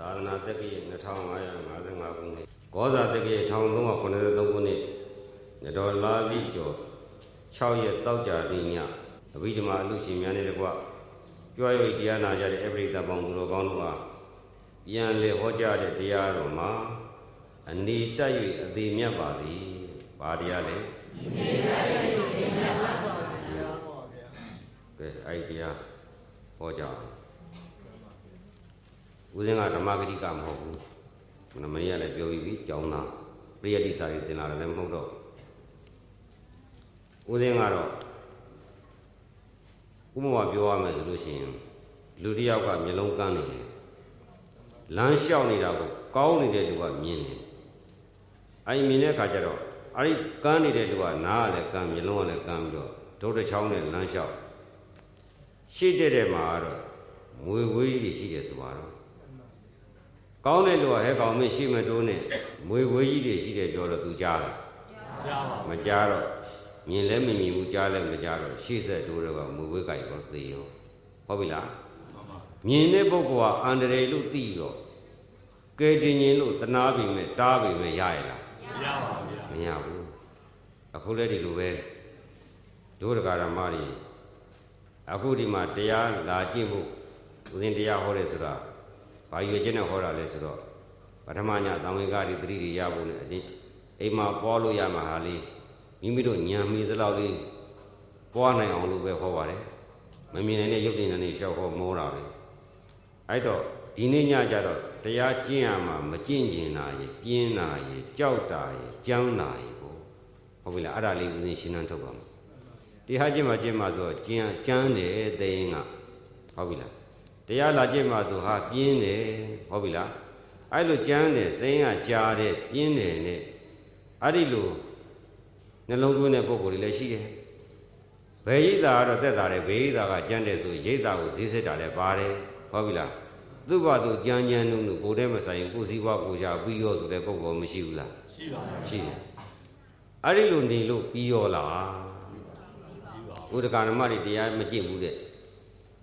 သာသနာတက္ကရာ2555ခုနှစ်ကောဇာတက္ကရာ1383ခုနှစ်ညတော်လာလိကျော်6ရက်တောက်ကြနေ့ညအဘိဓမ္မာအလူရှင်များနဲ့တကွကြွားရွေတရားနာကြတဲ့အပရိသတ်ပေါင်းသူတော်ကောင်းတို့ကပြန်လေဟောကြားတဲ့တရားတော်မှာအနေတက်၍အသေးမြတ်ပါစေ။ဘာတရားလဲ။အနေတက်၍အသေးမြတ်ပါစေ။ကဲအဲ့ဒီတရားဟောကြား ဦးဇင်းကဓမ္မဂတိကမဟုတ်ဘူးမမရလည်းပြောပြီးပြီကြောင်းသားပရိယတိစာတွေတင်လာတယ်လည်းမဟုတ်တော့ဦးဇင်းကတော့ဥပမာပြောရမယ်ဆိုလို့ရှိရင်လူတစ်ယောက်ကမျက်လုံးကန်းနေတယ်လမ်းလျှောက်နေတာကိုကောင်းနေတဲ့လူကမြင်တယ်အဲဒီမြင်တဲ့အခါကျတော့အဲဒီကန်းနေတဲ့လူကနားကလည်းကန်းမျက်လုံးကလည်းကန်းပြီးတော့ဒုတ်တစ်ချောင်းနဲ့လမ်းလျှောက်ရှိတဲ့တဲ့မှာတော့မွေဝေးကြီးရှိတယ်ဆိုပါတော့ ကောင်းတဲ့လူကဟဲကောင်မင်းရှိမတိုးနဲ့မွေဝေးကြီးတွေရှိတယ်ပြောတော့သူကြားလားကြားပါမကြားတော့မြင်လဲမမြင်ဘူးကြားလဲမကြားတော့ရှေ့ဆက်တိုးတော့မွေဝေးကြိုက်တော့သေရောဟုတ်ပြီလားမြင်တဲ့ပုဂ္ဂိုလ်ကအန္တရာယ်လို့သိတော့ကဲတင်ရင်လို့တနာပြီမဲ့တားပြီမဲ့ရရလားမရပါဘူးမရဘူးအခုလည်းဒီလိုပဲဒုဒကာရမတွေအခုဒီမှာတရားလာကျင့်ဖို့ဦးဇင်းတရားဟောတယ်ဆိုတာ ဘာရွေချင်းနဲ့ဟောတာလဲဆိုတော့ပထမညသံဝေကတွေတတိတွေရဖို့နဲ့အတင်းအိမ်မှာပေါ်လို့ရမှာဟာလေးမိမိတို့ညံမိသလောက်လေးပွားနိုင်အောင်လို့ပဲဟောပါတယ်မမြင်နိုင်တဲ့ရုပ်တင်နဲ့ရှောက်ဟောမောတာပဲအဲ့တော့ဒီနေ့ညကျတော့တရားကျင့်ရမှာမကျင့်ကျင်တာရေပြင်းတာရေကြောက်တာရေကြမ်းတာရေပေါ့ဟုတ်ပြီလားအဲ့ဒါလေးဦးဇင်းရှင်းနှံထုတ်ပါမယ်တရားကျင့်မှာကျင့်မှာဆိုတော့ကျင့်ကြမ်းတယ်သိရင်ကဟုတ်ပြီလား တရားလာကျင့်မှာဆိုဟာပြင်းတယ်ဟုတ်ပြီလားအဲ့လိုကြမ်းတယ်သိရင်ကကြားတယ်ပြင်းတယ်နဲ့အဲ့ဒီလိုနှလုံးသွင်းတဲ့ပုံကိုယ်တွေလည်းရှိတယ်ဘယ်ရိပ်သာကတော့တက်တာတယ်ဘေးရိပ်သာကကြမ်းတယ်ဆိုရိပ်သာကိုဈေးစစ်တာလည်းပါတယ်ဟုတ်ပြီလားသူ့ဘာသူကြမ်းကြမ်းနုံနုကိုယ်တည်းမဆိုင်ကိုစည်းဘွားကိုရှာပြီးရောဆိုတဲ့ပုံကောမရှိဘူးလားရှိပါဘူးရှိတယ်အဲ့ဒီလိုနေလို့ပြီးရောလားဥဒကာနမတွေတရားမကျင့်ဘူးတဲ့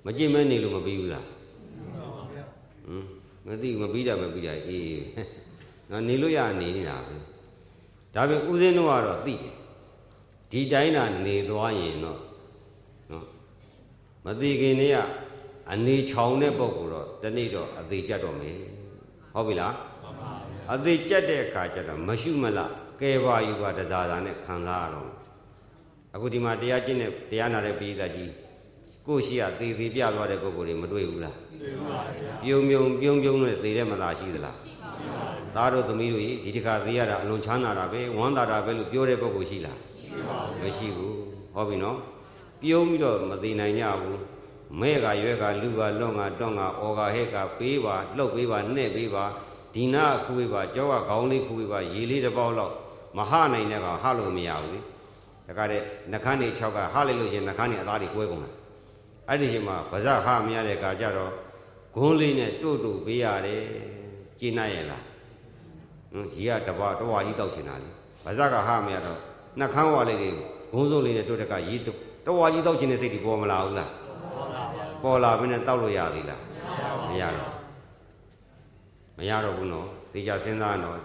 မကျင့်မဲနေလို့မပြီးဘူးလားဟ မ်မသိမပြီးတာမပြီးတာအေးနော်နေလို့ရနေနေတာပဲဒါပေမဲ့ဥစဉ်တော့ကတော့သိတယ်ဒီတိုင်းသာနေသွားရင်တော့နော်မသိခင်နေ့ကအနေချောင်တဲ့ပုံကတော့တနေ့တော့အသေးကြတော့မယ်ဟုတ်ပြီလားမှန်ပါဗျာအသေးကြတဲ့အခါကျတော့မရှုမလကဲပါယူပါတစားစားနဲ့ခံစားရတော့အခုဒီမှာတရားကျင့်တဲ့တရားနာတဲ့ပိဋကကြီးကိုရှိရသေသေးပြသွားတဲ့ပုံကိုယ်တွေမတွေ့ဘူးလားတွေ့ ပါဗျာပြုံပြုံပြုံပြုံနဲ့သေတဲ့မသာရှိသလားရှိပါဗျာသားတို့သမီးတို့ဒီတစ်ခါသေရတာအလွန်ချမ်းသာတာပဲဝမ်းသာတာပဲလို့ပြောတဲ့ပုံကိုရှိလားရှိပါဘူးမရှိဘူးဟုတ်ပြီနော်ပြုံးပြီးတော့မသေးနိုင်ကြဘူးမဲ့ကရွဲကလူကလွန်ကတွန့်ကအော်ကဟဲ့ကပေးပါလှုပ်ပေးပါနှဲ့ပေးပါဒီနာခူပေးပါကြောကခေါင်းလေးခူပေးပါရေလေးတစ်ပေါက်လောက်မဟနိုင်တဲ့ကောင်ဟလို့မရဘူးလေဒါကြတဲ့နှခမ်းနေ6ကဟလိုက်လို့ရှင်နှခမ်းနေအသားတွေကွဲကုန်တာအဲ့ဒီချိန်မှာဗဇဟမရတဲ့အခါကျတော့ ဂုံးလေးနဲ့တို့တို့ပေးရတယ်ကျင်းနိုင်ရလားဟွန်းကြီးကတပါတဝါကြီးတောက်ချင်တာလေဗဇကဟမရတော့နှခမ်းဝါလေးတွေဂုံးစုံလေးနဲ့တို့တကရေးတဝါကြီးတောက်ချင်တဲ့စိတ်တွေပေါ်မလာဘူးလားပေါ်လာပြီနဲ့တောက်လို့ရသေးလားမရတော့မရတော့ဘူးနော်သေချာစဉ်းစားတော့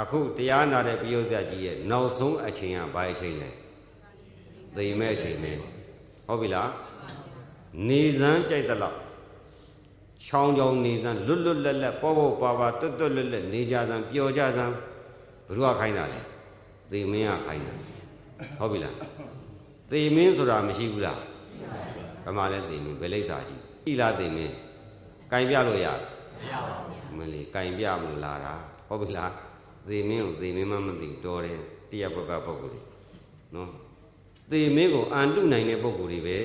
အခုတရားနာတဲ့ပြိယုသက်ကြီးရဲ့နောက်ဆုံးအချိန်ကဘာအချိန်လဲသိမဲ့အချိန်ပဲဟုတ်ပြီလားနေစမ်းကြိုက်သလောက် ချောင်းချောင်းနေစမ်းလွတ်လွတ်လပ်လပ်ပေါ့ပေါ့ပါပါတွတ်တွတ်လွတ်လွတ်နေကြစမ်းပျော်ကြစမ်းဘုရားခိုင်းတာလေသေမင်းကခိုင်းတာဟုတ်ပြီလားသေမင်းဆိုတာမရှိဘူးလားဘယ်မှာလဲသေမင်းဘယ်လိပ်စာရှိပြီလားသေမင်းကင်ပြလို့ရမရပါဘူးမလေးကင်ပြမလို့လာတာဟုတ်ပြီလားသေမင်းကိုသေမင်းမှမသိတော်တယ်တရားဘက်ကပုဂ္ဂိုလ်တွေနော်သေမင်းကိုအန်တုနိုင်တဲ့ပုဂ္ဂိုလ်တွေပဲ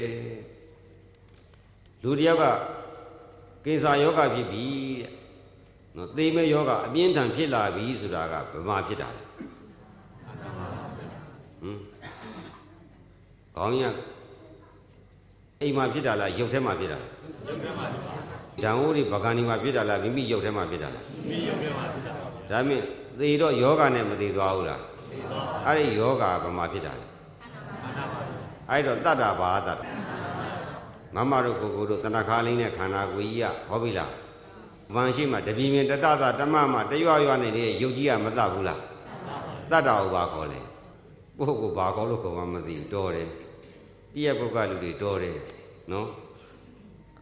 လူတယောက်က ကိစ္စယောဂဖြစ်ပြီတဲ့နော်သေမဲ့ယောဂအပြင်းထန်ဖြစ်လာပြီဆိုတာကဘယ်မှာဖြစ်တာလဲဟမ်ခေါင်းရအိမ်မှာဖြစ်တာလားရုပ်ထဲမှာဖြစ်တာလားရုပ်ထဲမှာဖြစ်ပါဓာန်ဟိုးတွေဗကန်ဒီမှာဖြစ်တာလားမိမိရုပ်ထဲမှာဖြစ်တာလားမိမိရုပ်ထဲမှာဖြစ်တာပါဒါမြင့်သေတော့ယောဂနဲ့မသေသွားဘူးလားသေသွားပါအဲ့ဒီယောဂဘယ်မှာဖြစ်တာလဲခန္ဓာပါအဲ့တော့တတ္တာဘာတတ္တာ မမတို့ကိုကိုတို့တဏ္ဍခါလေးနဲ့ခန္ဓာကိုယ်ကြီးရဟောပြီလားဗန်ရှိမှတပြင်းပြင်းတတတတမမတရွရွနေတဲ့ရုပ်ကြီးကမတတ်ဘူးလားတတ်တာကိုဘာခေါ်လဲကိုယ့်ကိုဘာခေါ်လို့ခေါ်မှမသိဘူးတော်တယ်တိရပုဂ္ဂလူတွေတော်တယ်နော်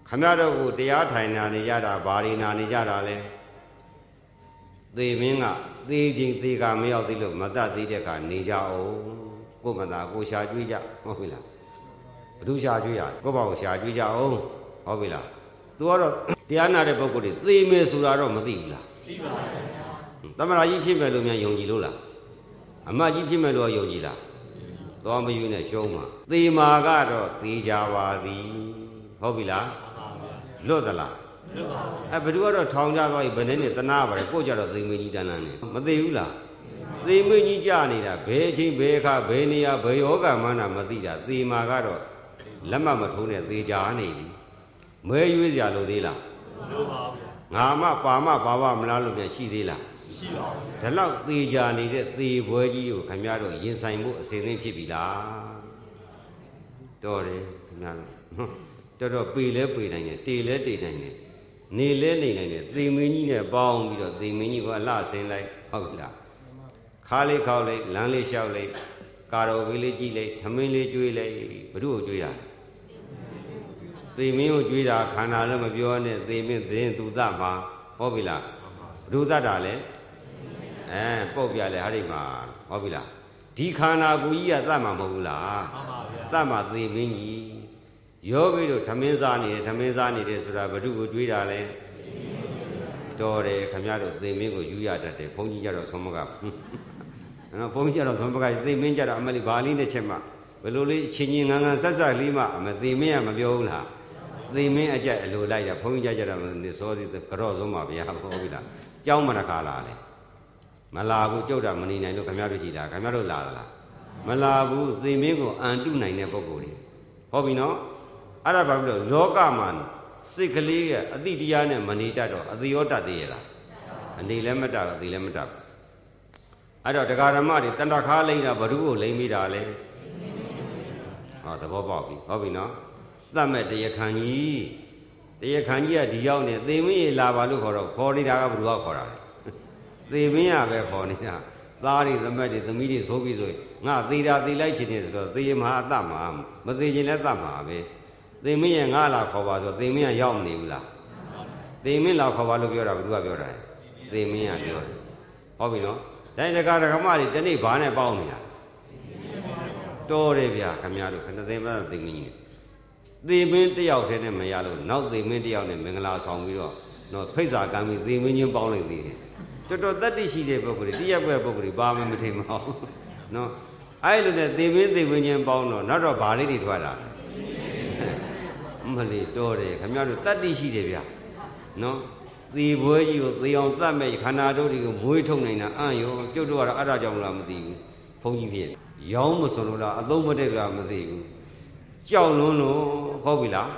ခမရတို့ကိုတရားထိုင်နာနေကြတာဘာတွေနာနေကြတာလဲသေမင်းကသေခြင်းသေကမရောက်သေးလို့မတတ်သေးတဲ့ကနေကြအောင်ကိုယ်မသာကိုရှာကြွေးကြဟုတ်ပြီလား ဘုသူရှာကြွေးရကိုယ့်ဘာကိုရှာကြွေးကြအောင်ဟုတ်ပြီလားသူကတော့တရားနာတဲ့ပုဂ္ဂိုလ်တွေသေမယ်ဆိုတာတော့မသိဘူးလားသိပါပါဗျာသမရာကြီးဖြစ်မယ်လို့များယုံကြည်လို့လားအမကြီးဖြစ်မယ်လို့ယုံကြည်လားသွားမယူနဲ့ရှုံးမှာသေမာကတော့သေကြပါသည်ဟုတ်ပြီလားလွတ်သလားလွတ်ပါဘူးအဲဘယ်သူကတော့ထောင်ကြသွားပြီဘယ်နဲ့နဲ့တနာပါတယ်ကိုကြတော့သေမင်းကြီးတန်းတန်းနေမသိဘူးလားသေမင်းကြီးကြာနေတာဘယ်အချိန်ဘယ်အခါဘယ်နေရာဘယ်ယောဂမှန်းတာမသိတာသေမာကတော့ လက်မမထိုးနဲ့သေကြနေပြီမဲရွေးစရာလိုသေးလားလိုပါဘူးငါမပါမပါပါမလားလို့ပြန်ရှိသေးလားရှိပါဘူးဒါလောက်သေချာနေတဲ့သေပွဲကြီးကိုခင်ဗျားတို့ရင်ဆိုင်မှုအစဉ်သင်းဖြစ်ပြီလားတော်တယ်ခင်ဗျားတို့တော်တော်ပေလဲပေနိုင်တယ်တေလဲတေနိုင်တယ်နေလဲနေနိုင်တယ်သေမင်းကြီးနဲ့ပေါင်းပြီးတော့သေမင်းကြီးကအလှဆင်းလိုက်ဟုတ်ပြီလားခါလေးခောက်လိုက်လမ်းလေးလျှောက်လိုက်ကာတော်ဝေးလေးကြည့်လိုက်ထမင်းလေးကျွေးလိုက်ဘု து ကိုကျွေးတာ သေမင်းကိုကြွေးတာခန္ဓာလည်းမပြောနဲ့သေမင်းသင်သူသမှာဟုတ်ပြီလားဘုဒ္ဓတာလည်းအဲပုတ်ပြလဲဟာဒီမှာဟုတ်ပြီလားဒီခန္ဓာကိုယ်ကြီးကသတ်မှာမဟုတ်ဘူးလားမှန်ပါဗျာသတ်မှာသေမင်းကြီးယောဂီတို့ဓမင်းစားနေတယ်ဓမင်းစားနေတယ်ဆိုတာဘု து ကိုကြွေးတာလဲတော်တယ်ခမရတို့သေမင်းကိုယူရတတ်တယ်ဘုန်းကြီးကြတော့ဆုံးမကနော်ဘုန်းကြီးကြတော့ဆုံးမကသေမင်းကြတော့အမလီဘာလေးနဲ့ချက်မှဘယ်လိုလေးချင်းချင်းငန်းငန်းဆက်ဆက်လေးမှအမသေမင်းကမပြောဘူးလား သေမင်းအကြက်အလိုလိုက်တာဘုန်းကြီးကြကြတော့နေစောစီကြော့ဆုံးပါဗျာဟုတ်ပြီလားကြောင်းမရခါလာလေမလာဘူးကြုတ်တာမနေနိုင်လို့ခင်ဗျားတို့ရှိတာခင်ဗျားတို့လာလားမလာဘူးသေမင်းကိုအန်တုနိုင်တဲ့ပုံကိုယ်တွေဟုတ်ပြီနော်အဲ့ဒါဘာဖြစ်လို့လောကမှာစိတ်ကလေးရဲ့အတိတရားနဲ့မနေတတ်တော့အတိရောတတ်သေးရဲ့လားအနေလည်းမတတ်ဘူးအတိလည်းမတတ်ဘူးအဲ့တော့တရားဓမ္မတွေတန်တခါလိမ့်တာဘ누구ကိုလိမ့်မိတာလဲဟောသဘောပေါက်ပြီဟုတ်ပြီနော် သတ်မဲ့တရားခံကြီးတရားခံကြီးကဒီရောက်နေသေမင်းရေလာပါလို့ခေါ်တော့ခေါ်နေတာကဘ누구ကခေါ်တာလဲသေမင်းရပဲခေါ်နေတာသားတွေသမက်တွေသမီးတွေဆိုပြီးဆိုငါသေတာသေလိုက်ချင်တယ်ဆိုတော့သေမဟာအတ္တမှာမသေခြင်းလည်းတတ်မှာပဲသေမင်းရဲ့ငါလာခေါ်ပါဆိုသေမင်းကရောက်မနေဘူးလားသေမင်းလာခေါ်ပါလို့ပြောတာဘယ်သူကပြောတာလဲသေမင်းကပြောတယ်ဟုတ်ပြီနော်တိုင်းတကာဒကမတွေတနေ့ဘာနဲ့ပေါင်းနေတာတော်တယ်ဗျာခမရတို့ခဏသိမ်းမသေမင်းကြီး သေမင်းတယောက်တည်းနဲ့မရလို့နောက်သေမင်းတယောက်နဲ့မင်္ဂလာဆောင်ပြီးတော့နော်ဖိတ်စာကမ်းပြီးသေမင်းချင်းပေါင်းလိုက်သေးတယ်တော်တော်တတ္တိရှိတဲ့ပုဂ္ဂိုလ်တွေတရက်ွယ်ပုဂ္ဂိုလ်တွေဘာမှမထင်ပါဘူးနော်အဲ့လိုနဲ့သေမင်းသေမင်းချင်းပေါင်းတော့နောက်တော့ဘာလေးတွေထွက်လာမလေးတော်တယ်ခင်ဗျားတို့တတ္တိရှိတယ်ဗျာနော်သေပွဲကြီးကိုသေအောင်တတ်မဲ့ခန္ဓာတို့တွေကိုမွေးထုတ်နိုင်တာအံ့ရောကျုပ်တို့ကတော့အဲ့ဒါကြောင့်လားမသိဘူးဘုန်းကြီးဖြစ်ရောင်းမစွန်လို့လားအသုံးမတည့်လားမသိဘူး ကြောက်လွန်းလို့ဟုတ်ပြီလား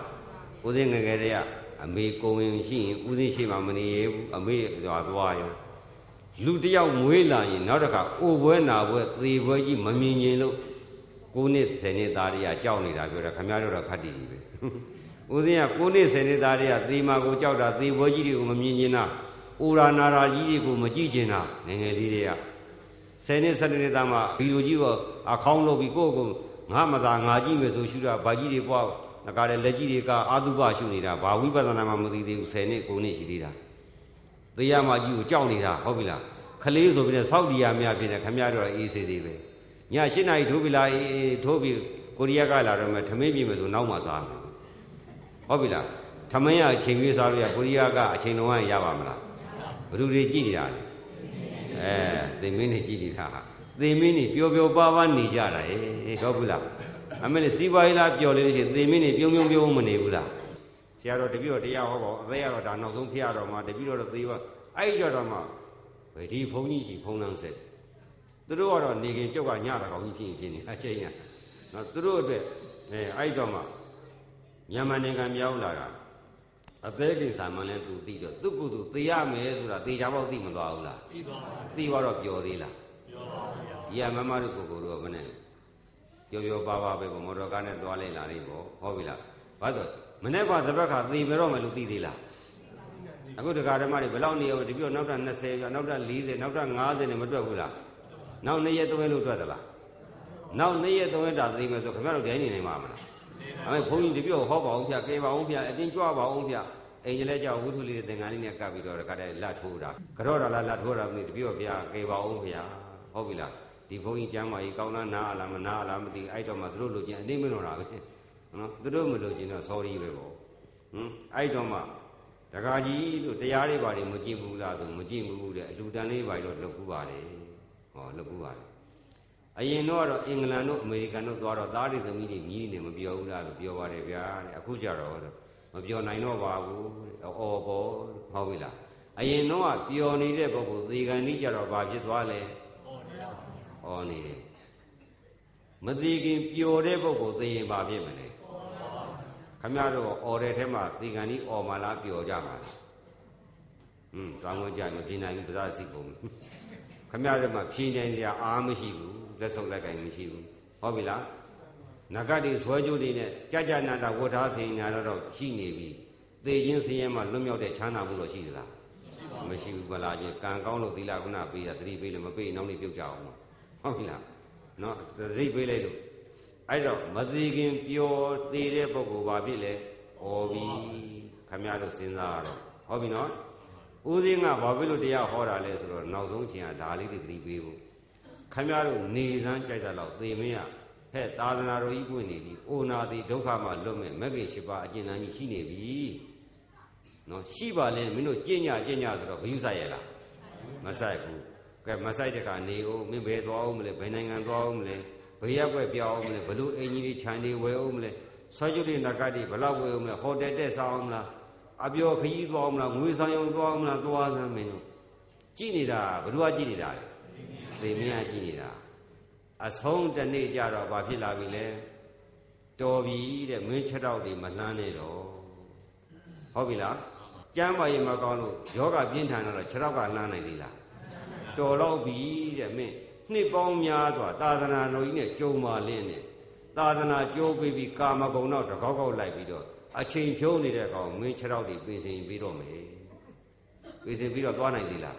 ဦးစင်းငယ်ငယ်တည်းကအမေကိုဝင်ရှိရင်ဦးစင်းရှိမှမနေရဘူးအမေသွားသွားရောလူတယောက်မွေးလာရင်နောက်တစ်ခါအိုပွဲနာပွဲသေပွဲကြီးမမြင်ရင်လို့ကိုနှစ်10နှစ်သားတွေကကြောက်နေတာပြောတာခင်ဗျားတို့တော့ခတ်တည်ကြီးပဲဦးစင်းကကိုနှစ်10နှစ်သားတွေကသေမာကိုကြောက်တာသေပွဲကြီးတွေကိုမမြင်ရင်တာအိုရာနာရာကြီးတွေကိုမကြည့်ကျင်တာငယ်ငယ်လေးတွေက10နှစ်12နှစ်သားမှဗီဒီယိုကြီးကအခေါင်းလုပ်ပြီးကိုယ့်ကို ငါမသာငါကြည့်မယ်ဆိုရှုတာဗာကြီးတွေပွားငကားတဲ့လက်ကြီးတွေကအာသုဘရှုနေတာဘာဝိပဿနာမှမသိသေးဘူး10နှစ်9နှစ်ရှိသေးတာသေရမကြီးကိုကြောက်နေတာဟုတ်ပြီလားခလေးဆိုပြီးတော့စောက်ဒီယာများဖြစ်နေခမရတော့အေးစေးစေးပဲည၈နာရီထိုးပြီလားအေးထိုးပြီကိုရီးယားကလာတော့မှထမင်းပြင်မယ်ဆိုနောက်မှစားမယ်ဟုတ်ပြီလားထမင်းရအချိန်ပြေးစားလို့ရကိုရီးယားကအချိန်လုံးဝရပါမလားဘယ်သူတွေကြည့်နေတာလဲအဲသိမင်းတွေကြည့်နေတာဟာ သေမင်းနေပျော်ပျော်ပါးပါးနေကြတာဟဲ့ဟုတ်ဘူးလားအမေစီးပွားရေးလားပျော်လေးလို့ရှိရင်သေမင်းနေပြုံးပြုံးပြုံးမနေဘူးလားဆရာတော်တပည့်တော်တရားဟောပေါ့အသေးရတော့ဒါနောက်ဆုံးဖျက်တော်မှာတပည့်တော်တော့သေပါအဲ့ကြတော့မှဘယ်ဒီဘုန်းကြီးရှိဖုံးလန်းဆက်သူတို့ကတော့နေခင်ပြုတ်ကညတာကောင်းကြီးဖြစ်ဖြစ်နေအချိန်ရနော်သူတို့အတွက်အဲအဲ့တော့မှမြန်မာနိုင်ငံမြောက်လာတာအသေးကိစ္စမှလည်းသူသိတော့သူကသူသေရမယ်ဆိုတာသေချာပေါ့သိမသွားဘူးလားသိသွားပါဘူးသိသွားတော့ပျော်သေးလား ဒီကမမတို့ကိုကိုတို့ကမနဲ့ပြောပြောပါပါပဲပေါ့မော်တော်ကားနဲ့သွားလိုက်လာလိမ့်ပေါ့ဟုတ်ပြီလားဘာလို့မနေ့ကတပတ်ခါသေမတော့မယ်လို့သိသေးလားအခုတရားဓမ္မတွေဘယ်လောက်နေရောဒီပြောနောက်ထပ်20ပြနောက်ထပ်40နောက်ထပ်50နဲ့မတွက်ဘူးလားနောက်2ရက်3ရက်လို့တွက်သလားနောက်2ရက်3ရက်တာသိမယ်ဆိုခင်ဗျားတို့ဒိုင်းနေနိုင်မှာမလားအဲမဲ့ဘုန်းကြီးဒီပြောဟောပါအောင်ဖျာကဲပါအောင်ဖျာအတင်းကြွပါအောင်ဖျာအိမ်ကျလဲကြောက်ဝုထုလေးသင်္ကန်းလေးနဲ့ကပ်ပြီးတော့ကတည်းကလက်ထိုးတာကြော့တာလားလက်ထိုးတာမသိဒီပြောဖျာကဲပါအောင်ဖျာဟုတ်ပြီလား ဒီဘုန်းကြီးကျမ်းမာကြီးကောင်းလားနားအလားမနားအလားမသိအဲ့တော့မှသူတို့လိုချင်အတင်းမလို့တာပဲနော်သူတို့မလိုချင်တော့ sorry ပဲပေါ့ဟမ်အဲ့တော့မှတခါကြီးလို့တရားတွေဘာတွေမကြည့်ဘူးလားသူမကြည့်ဘူးတဲ့အလူတန်လေးဘာတော့လုပ်ဘူးပါတယ်ဟောလုပ်ဘူးပါတယ်အရင်တော့ကတော့အင်္ဂလန်တို့အမေရိကန်တို့သွားတော့သားတွေသမီးတွေမြည်နေမပြောဘူးလားလို့ပြောပါတယ်ဗျာတဲ့အခုကြတော့မပြောနိုင်တော့ပါဘူးတဲ့အော်ပေါ်ဟုတ်ပြီလားအရင်တော့ကပျော်နေတဲ့ပုဂ္ဂိုလ်သေကန်ကြီးကြတော့ဘာဖြစ်သွားလဲ ဟောနေတယ်မသေးခင်ပျော်တဲ့ပုဂ္ဂိုလ်သေရင်ဘာဖြစ်မလဲခမရတို့အော်တဲ့ထဲမှာသေကန်ကြီးအော်မလားပျော်ကြမှာလားဟွန်းဇောင်းဝကြမပြင်းနိုင်ဘူးပဇာစီကုန်ခမရတို့မှာဖြင်းနိုင်စရာအားမရှိဘူးလက်ဆုပ်လက်ကင်မရှိဘူးဟုတ်ပြီလားနဂတ်တွေဇွဲကြိုးတွေနဲ့ကြာကြာနာတာဝတ်ထားစင်ညာတော့ရှိနေပြီသေခြင်းစင်ရဲမှာလွတ်မြောက်တဲ့ချမ်းသာမှုတော့ရှိသလားမရှိဘူးဗလားချင်းကံကောင်းလို့သီလကုဏပေးတာသတိပေးလို့မပေးနောက်နေ့ပြုတ်ကြအောင် ဟုတ်ပြီလားနော်သတိပေးလိုက်လို့အဲ့တော့မသေးခင်ပျော်သေးတဲ့ပုဂ္ဂိုလ်ဘာဖြစ်လဲဩပြီခမရတို့စဉ်းစားရတော့ဟုတ်ပြီနော်ဦးစင်းကဘာဖြစ်လို့တရားဟောတာလဲဆိုတော့နောက်ဆုံးချိန်ကဒါလေးတွေသတိပေးဖို့ခမရတို့နေစမ်းကြိုက်တာတော့သေမင်းကဟဲ့သာသနာတော်ကြီးပွင့်နေပြီအိုနာတိဒုက္ခမှလွတ်မဲ့မဂ္ဂင်၈ပါးအကျဉ်းတန်းကြီးရှိနေပြီနော်ရှိပါလဲမင်းတို့ကြင်ညာကြင်ညာဆိုတော့ဘယူဆိုင်ရလားမဆိုင်ဘူး ကဲမဆိုင်တဲ့ကနေအောင်မင်းဘယ်သွားအောင်မလဲဘယ်နိုင်ငံသွားအောင်မလဲဘယ်ရက်ွက်ပြောင်းအောင်မလဲဘလို့အင်ကြီးတွေခြံတွေဝယ်အောင်မလဲဆွဲကျွတ်တွေနဂတ်တွေဘလောက်ဝယ်အောင်မလဲဟိုတယ်တက်ဆောင်အောင်မလားအပြောခကြီးသွားအောင်မလားငွေဆောင်ရုံသွားအောင်မလားသွားစမ်းမင်းတို့ကြည်နေတာဘ누구ကကြည်နေတာလဲသေမင်းကကြည်နေတာအဆုံးတနေ့ကြတော့ဘာဖြစ်လာပြီလဲတော်ပြီတဲ့မင်းချက်တော့တွေမလှမ်းနဲ့တော့ဟုတ်ပြီလားကျမ်းပါရင်မကောင်းလို့ယောဂပြင်းထန်တော့ခြေတော့ကလှမ်းနိုင်သေးလား တော်တော့ပြီတဲ့မင်းနှစ်ပေါင်းများစွာသာသနာတော်ကြီးနဲ့ကြုံပါလင်းနဲ့သာသနာကြိုးပြီးပြီးကာမဂုဏ်တော့တကောက်ကောက်လိုက်ပြီးတော့အချိန်ဖြုံးနေတဲ့ကောင်မင်းခြေတော့တွေပြင်ဆင်ပြီးတော့မယ်ပြင်ဆင်ပြီးတော့သွားနိုင်သေးလား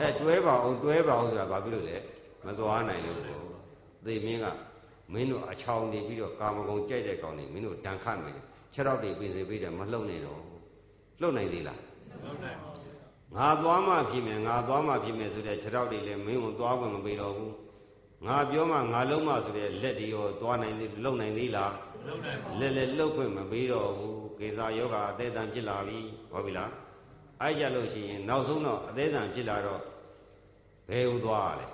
အဲတွဲပါအောင်တွဲပါအောင်ဆိုတာဘာဖြစ်လို့လဲမသွားနိုင်လို့သေမင်းကမင်းတို့အချောင်နေပြီးတော့ကာမဂုဏ်ကြိုက်တဲ့ကောင်တွေမင်းတို့တန်ခတ်မယ်ခြေတော့တွေပြင်ဆင်ပြီးတယ်မလှုပ်နဲ့တော့လှုပ်နိုင်သေးလားလှုပ်နိုင်ပါ ငါသွားမှဖြစ်မယ်ငါသွားမှဖြစ်မယ်ဆိုတဲ့ခြေတော့တွေလည်းမင်းကိုသွားခွင့်မပေးတော့ဘူးငါပြောမှငါလုံးမှဆိုတဲ့လက်တွေရောသွားနိုင်သေးလှုပ်နိုင်သေးလားလှုပ်နိုင်ပါလက်လက်လှုပ်ခွင့်မပေးတော့ဘူးကေစာယောဂအသေးတန်ဖြစ်လာပြီဟုတ်ပြီလားအဲ့ကြလို့ရှိရင်နောက်ဆုံးတော့အသေးတန်ဖြစ်လာတော့ဘယ်ဟူသွားရလဲ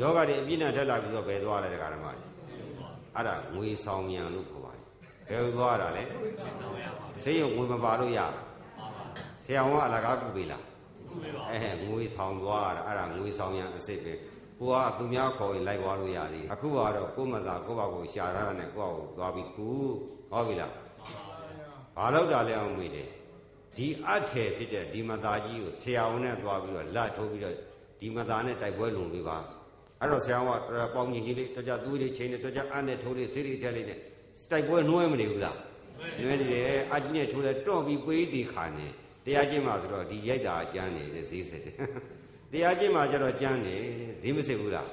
ယောဂတွေအပြည့်နဲ့ထက်လာပြီးတော့ဘယ်သွားလဲတခါတည်းမှာအဲ့ဒါငွေဆောင်မြန်လို့ခေါ်ပါတယ်ဘယ်ဟူသွားတာလဲဆေးရုံငွေမပါလို့ရ ဆရာဝန်ကအလကားကုပေးလားကုပေးပါအဲငွေဆောင်သွားတာအဲ့ဒါငွေဆောင်ရန်အစ်စ်ပဲကိုကသူများခေါ်ရင်လိုက်သွားလို့ရသေးအခုကတော့ကိုမသာကိုယ့်ဘာကိုရှာရတာနဲ့ကိုယ့်ဘာကိုသွားပြီးကုဟုတ်ပြီလားဘာလို့တာလဲအောင်မေးတယ်ဒီအထေဖြစ်တဲ့ဒီမသားကြီးကိုဆရာဝန်နဲ့သွားပြီးတော့လက်ထိုးပြီးတော့ဒီမသားနဲ့တိုက်ပွဲလုံပေးပါအဲ့တော့ဆရာဝန်ကပေါင်းကြီးကြီးလေးတကြသူးလေးချိန်နဲ့တကြအနဲ့ထိုးလေးစေးလေးထက်လေးနဲ့တိုက်ပွဲနှွဲမနေဘူးလားနှွဲနေတယ်အကြီးနဲ့ထိုးလဲတော့ပြီးပေးတီခါနေ တရားကျင့်မှာဆိုတော့ဒီရိုက်တာအကျမ်းနေဈေးစစ်တယ်တရားကျင့်မှာကျတော့ကျမ်းနေဈေးမစစ်ဘူးလား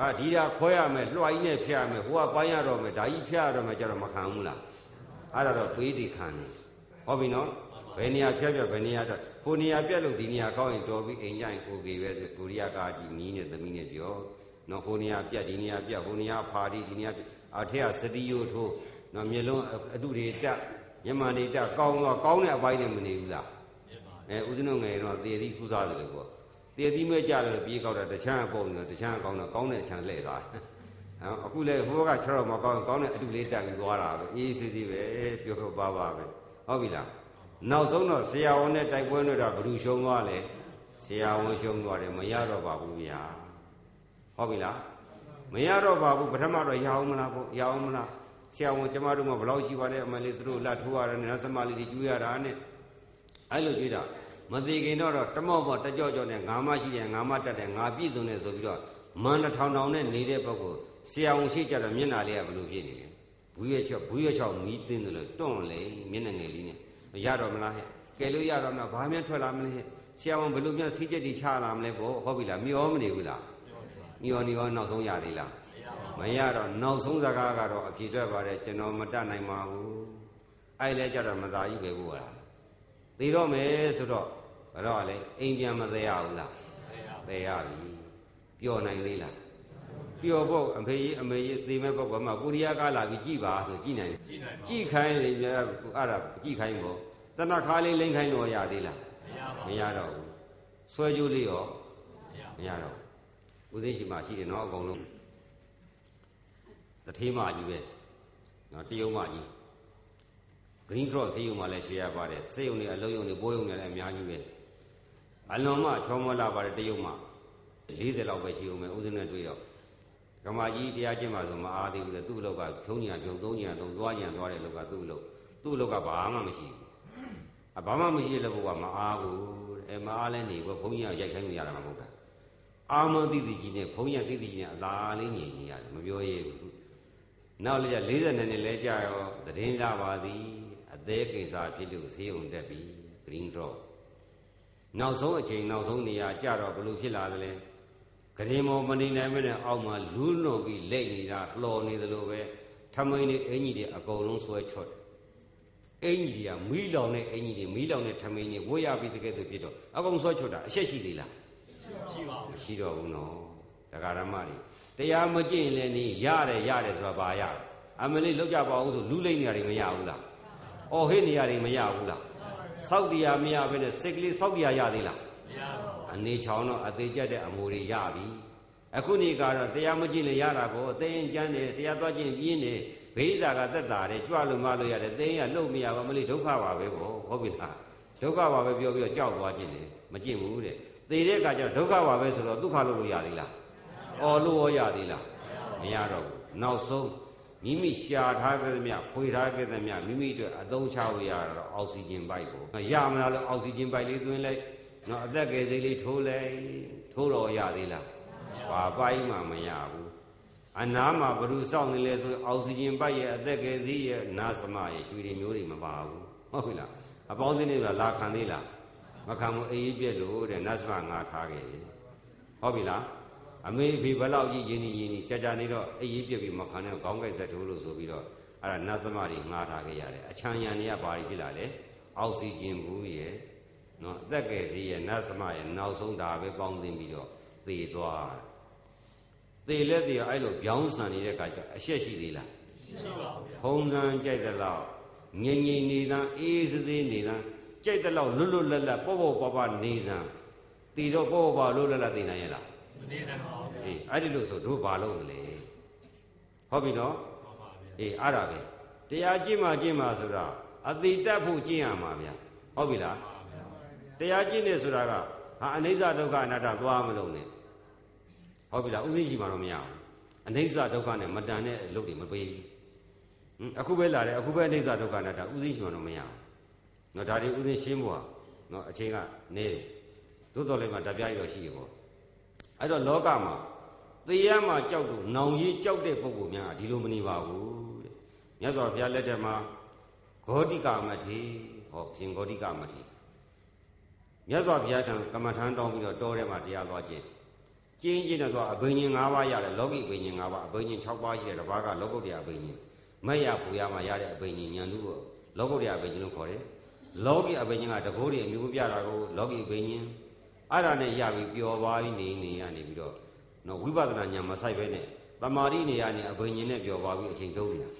အာဒီတာခွဲရမယ်လွှာကြီးနဲ့ဖျက်ရမယ်ဟိုကပိုင်းရတော့မယ်ဒါကြီးဖျက်ရတော့မယ်ကျတော့မခံဘူးလားအဲ့ဒါတော့ပေးတီခံနေဟုတ်ပြီနော်ဘယ်နေရာဖြတ်ဖြတ်ဘယ်နေရာတော့ဟိုနေရာပြက်လို့ဒီနေရာကောင်းရင်တော်ပြီးအိမ်ကြရင်ကိုကေပဲကိုရီးယားကာကြီးနီးနဲ့သမီးနဲ့ပြောနော်ဟိုနေရာပြက်ဒီနေရာပြက်ဟိုနေရာဖာဒီဒီနေရာအထက်ကစတီယိုထိုးနော်မျက်လုံးအတုတွေတက် မျက်မှန်တွေတက်ကောင်းတော့ကောင်းတဲ့အပိုင်းနဲ့မနေဘူးလားအဲဦးဇင်းတို့ငယ်တော့သေသီးခူးစားတယ်လို့ပေါ့သေသီးမဲ့ကြတယ်ပြေးကောက်တာတချမ်းအပုံနေတချမ်းကောင်းတော့ကောင်းတဲ့အချမ်းလှည့်သွားတယ်နော်အခုလေဟိုက6တော့မကောင်းကောင်းတဲ့အတုလေးတက်ပြီးသွားတာပဲအေးစစ်စစ်ပဲပြောပြောပါပါပဲဟုတ်ပြီလားနောက်ဆုံးတော့ဆရာဝန်နဲ့တိုက်ပွဲနဲ့တော့ဘယ်သူရှုံးသွားလဲဆရာဝန်ရှုံးသွားတယ်မရတော့ပါဘူးဗျာဟုတ်ပြီလားမရတော့ပါဘူးပထမတော့ရအောင်မလားပေါ့ရအောင်မလား ဆရာဝန်ကျမတို့မှဘယ်လောက်ရှိပါလဲအမလေးသူတို့လာထိုးရတယ်နတ်စမလေးတွေကျွေးရတာနဲ့အဲ့လိုကျွေးတာမသေးခင်တော့တမော့ပေါ့တကြော့ကြော့နဲ့ငါမရှိတယ်ငါမတက်တယ်ငါပြည့်စုံတယ်ဆိုပြီးတော့မန်ထောင်ထောင်နဲ့နေတဲ့ပုဂ္ဂိုလ်ဆရာဝန်ရှိကြတော့မျက်နာလေးကဘယ်လိုဖြစ်နေလဲဘူးရချောက်ဘူးရချောက်မီးတင်းတယ်လို့တွန့်လေမျက်နှာငယ်လေးနဲ့ရတော့မလားဟဲ့ကဲလို့ရတော့မှဘာမှထွက်လာမလဲဆရာဝန်ဘယ်လိုများစီးချက်တွေချလာမလဲပေါ့ဟုတ်ပြီလားမျောမနေဘူးလားမျောနေရောနောက်ဆုံးရသေးလား မရတော့နောက်ဆုံးစကားကတော့အဖြေထွက်ပါတယ်ကျွန်တော်မတတ်နိုင်ပါဘူးအဲ့လဲကြတော့မသာကြီးပဲဘူးလားသိတော့မယ်ဆိုတော့ဘယ်တော့လဲအိမ်ပြန်မသေးရဘူးလားသေးရပြီပျော်နိုင်သေးလားပျော်ဖို့အဖေကြီးအမေကြီးသေမဲ့ပုဂ္ဂိုလ်မှာကိုရီးယားကလာပြီးကြည်ပါဆိုကြည်နိုင်တယ်ကြည်ခိုင်းလေမြတ်အဲ့ဒါကြည်ခိုင်းပေါ့တဏခါလေးလိမ့်ခိုင်းတော့ရသေးလားမရတော့ဘူးဆွဲကြိုးလေးရောမရတော့ဦးသိရှိမှရှိတယ်နော်အကုန်လုံး တထေးမကြီးပဲနော်တရုံမကြီး green cross စေယုံမှာလည်းရှေ့ရပါတယ်စေယုံတွေအလုံးယုံတွေပိုးယုံတွေလည်းအများကြီးပဲအလွန်မှချောမောလာပါတယ်တရုံမ40လောက်ပဲရှိဦးမယ်ဦးစင်းနဲ့တွေ့တော့ကမာကြီးတရားကျင့်ပါဆိုမအားသေးဘူးလေသူ့လောက်ကဖြုံးညာဖြုံးသုံးညာသုံးသွားညာသွားတဲ့လောက်ကသူ့လောက်သူ့လောက်ကဘာမှမရှိဘူးအဘာမှမရှိတဲ့ဘုရားမအားဘူးအဲမအားလဲနေဘုန်းကြီးကရိုက်ခိုင်းလို့ရတာမဟုတ်တာအာမန်တိတိကြီးနဲ့ဘုန်းကြီးတိတိကြီးနဲ့အသာလေးညင်နေရတယ်မပြောရဘူး နောက်လည်း40နှစ်နဲ့လဲကြာရောသတင်းလာပါသည်အသေးကိစ္စဖြစ်လို့ဈေးုံတက်ပြီ green drop နောက်ဆုံးအချိန်နောက်ဆုံးနေရာကြတော့ဘလို့ဖြစ်လာသလဲဂရင်မောမနေနိုင်မနဲ့အောက်မှာလူးလွန်ပြီးလက်နေတာလှော်နေသလိုပဲထမိန်တွေအင်ကြီးတွေအကုန်လုံးဆွဲချော့တယ်အင်ကြီးတွေကမီးလောင်တဲ့အင်ကြီးတွေမီးလောင်တဲ့ထမိန်တွေဝတ်ရပြီးတကယ်ဆိုဖြစ်တော့အကုန်ဆွဲချော့တာအရှက်ရှိသေးလားရှိပါဘူးမရှိတော့ဘူးနော်တရားဓမ္မတွေ တရားမကျင့်လည်းနေရတယ်ရတယ်ဆိုတာဘာရအမလေးလောက်ကြပါအောင်ဆိုလူလိမ့်နေရတယ်မရဘူးလားအော်ဟိနေရတယ်မရဘူးလားစောက်တရားမရဘဲနဲ့စိတ်ကလေးစောက်တရားရသေးလားမရပါဘူးအနေချောင်းတော့အသေးကျက်တဲ့အမူတွေရပြီအခုနေကတော့တရားမကျင့်လည်းရတာပေါ့အသိရင်ကျမ်းတယ်တရားသွားခြင်းပြင်းတယ်ဘိဓာကသက်တာတယ်ကြွလို့မလို့ရတယ်သိရင်ကလှုပ်မရဘူးမလေးဒုက္ခပါပဲပေါ့ဟုတ်ပြီလားဒုက္ခပါပဲပြောပြီးတော့ကြောက်သွားခြင်းတယ်မကျင့်ဘူးတဲ့သေတဲ့အခါကျတော့ဒုက္ခပါပဲဆိုတော့ဒုက္ခလို့လို့ရသေးလား အော်လို့ရောရသေးလားမရတော့ဘူးနောက်ဆုံးမိမိရှာထားခဲ့သမျှဖွေထားခဲ့သမျှမိမိအတွက်အသုံးချလို့ရတော့အောက်ဆီဂျင်ပိုက်ပေါ့ရမလားလို့အောက်ဆီဂျင်ပိုက်လေးသွင်းလိုက်နော်အသက်ကယ်စိတ်လေးထိုးလိုက်ထိုးတော့ရသေးလားဘာပိုက်မှမရဘူးအနားမှာဘ ᱹ စောင့်နေလဲဆိုအောက်ဆီဂျင်ပိုက်ရဲ့အသက်ကယ်စီးရဲ့နာသမရဲ့ရွှေတွေမျိုးတွေမပါဘူးဟုတ်ပြီလားအပေါင်းအသင်းတွေကလာခံသေးလားမခံဘူးအေးပြက်လို့တဲ့နတ်သမငါထားခဲ့တယ်ဟုတ်ပြီလား အမေဖေဘလောက်ကြီးရင်းနေရင်းနေကြာကြာနေတော့အေးပြက်ပြီးမခံတဲ့ခေါင်းကိုက်ဆက်ထိုးလို့ဆိုပြီးတော့အဲ့ဒါနတ်သမတွေငှားထားခဲ့ရတယ်အချမ်းရံတွေကဘာတွေဖြစ်လာလဲအောက်ဆီဂျင်ဘူးရဲ့နော်အသက်ကယ်စီရဲ့နတ်သမရဲ့နောက်ဆုံးဒါပဲပေါင်းသိပြီးတော့သေသွားသေလက်သေအဲ့လိုပြောင်းဆန်နေတဲ့အခါကျအရှက်ရှိသေးလားရှိပါဘူးဗျာဖုံးစံကြိုက်တဲ့လောက်ငြိမ်ငြိမ်နေသံအေးစေးစေးနေသံကြိုက်တဲ့လောက်လွတ်လွတ်လပ်လပ်ပေါ့ပေါ့ပါပါနေသံတည်တော့ပေါ့ပေါ့လွတ်လွတ်လပ်လပ်သိနိုင်ရဲ့လားမနေနိုင်ပါဘူး အေးအဲ့ဒီလို့ဆိုတို့ဘာလုပ်မလဲဟုတ်ပြီနော်ဟုတ်ပါဗျာအေးအဲ့ဒါပဲတရားကျင့်မှကျင့်မှဆိုတာအတိတတ်ဖို့ကျင့်ရမှာဗျာဟုတ်ပြီလားတရားကျင့်နေဆိုတာကဟာအနိစ္စဒုက္ခအနတ္တသွားမလို့နဲ့ဟုတ်ပြီလားဥသိရှိမှတော့မရဘူးအနိစ္စဒုက္ခနဲ့မတန်တဲ့အလုပ်တွေမပေးဘူးဟင်အခုပဲလာတယ်အခုပဲအနိစ္စဒုက္ခအနတ္တဥသိရှိမှတော့မရဘူးနော်ဒါတွေဥသိရှင်းဖို့ဟာနော်အချိန်ကနေတယ်သို့တော်လည်းမှတပြားရတော့ရှိရပေါ့အဲ့တော့လောကမှာ သေရမှာကြောက်လို့နောင်ကြီးကြောက်တဲ့ပုဂ္ဂိုလ်များဒီလိုမနေပါဘူးတဲ့မြတ်စွာဘုရားလက်ထက်မှာဂေါတိကမထေဟောရှင်ဂေါတိကမထေမြတ်စွာဘုရားထံကမ္မထမ်းတောင်းပြီးတော့တောထဲမှာတရားသွားခြင်းကျင်းကျင်းတော့အဘိညာဉ်၅ပါးရတယ်လောကိအဘိညာဉ်၅ပါးအဘိညာဉ်6ပါးရှိတယ်တစ်ပါးကလောကုတ္တရာအဘိညာဉ်မက်ရပူရမှာရတဲ့အဘိညာဉ်ညာလူကိုလောကုတ္တရာအဘိညာဉ်လို့ခေါ်တယ်လောကိအဘိညာဉ်ကတကိုးတွေအမျိုးပြတာကိုလောကိအဘိညာဉ်အဲ့ဒါနဲ့ရပြီးပျော်ပါပြီးနေနေရနေပြီးတော့ နော်ဝိပဿနာဉာဏ်မဆိုင်ပဲနဲ့တမာရိနေရနေအဘိညာဉ်နဲ့ပျော်ပါပြီးအချိန်တုံးနေတာ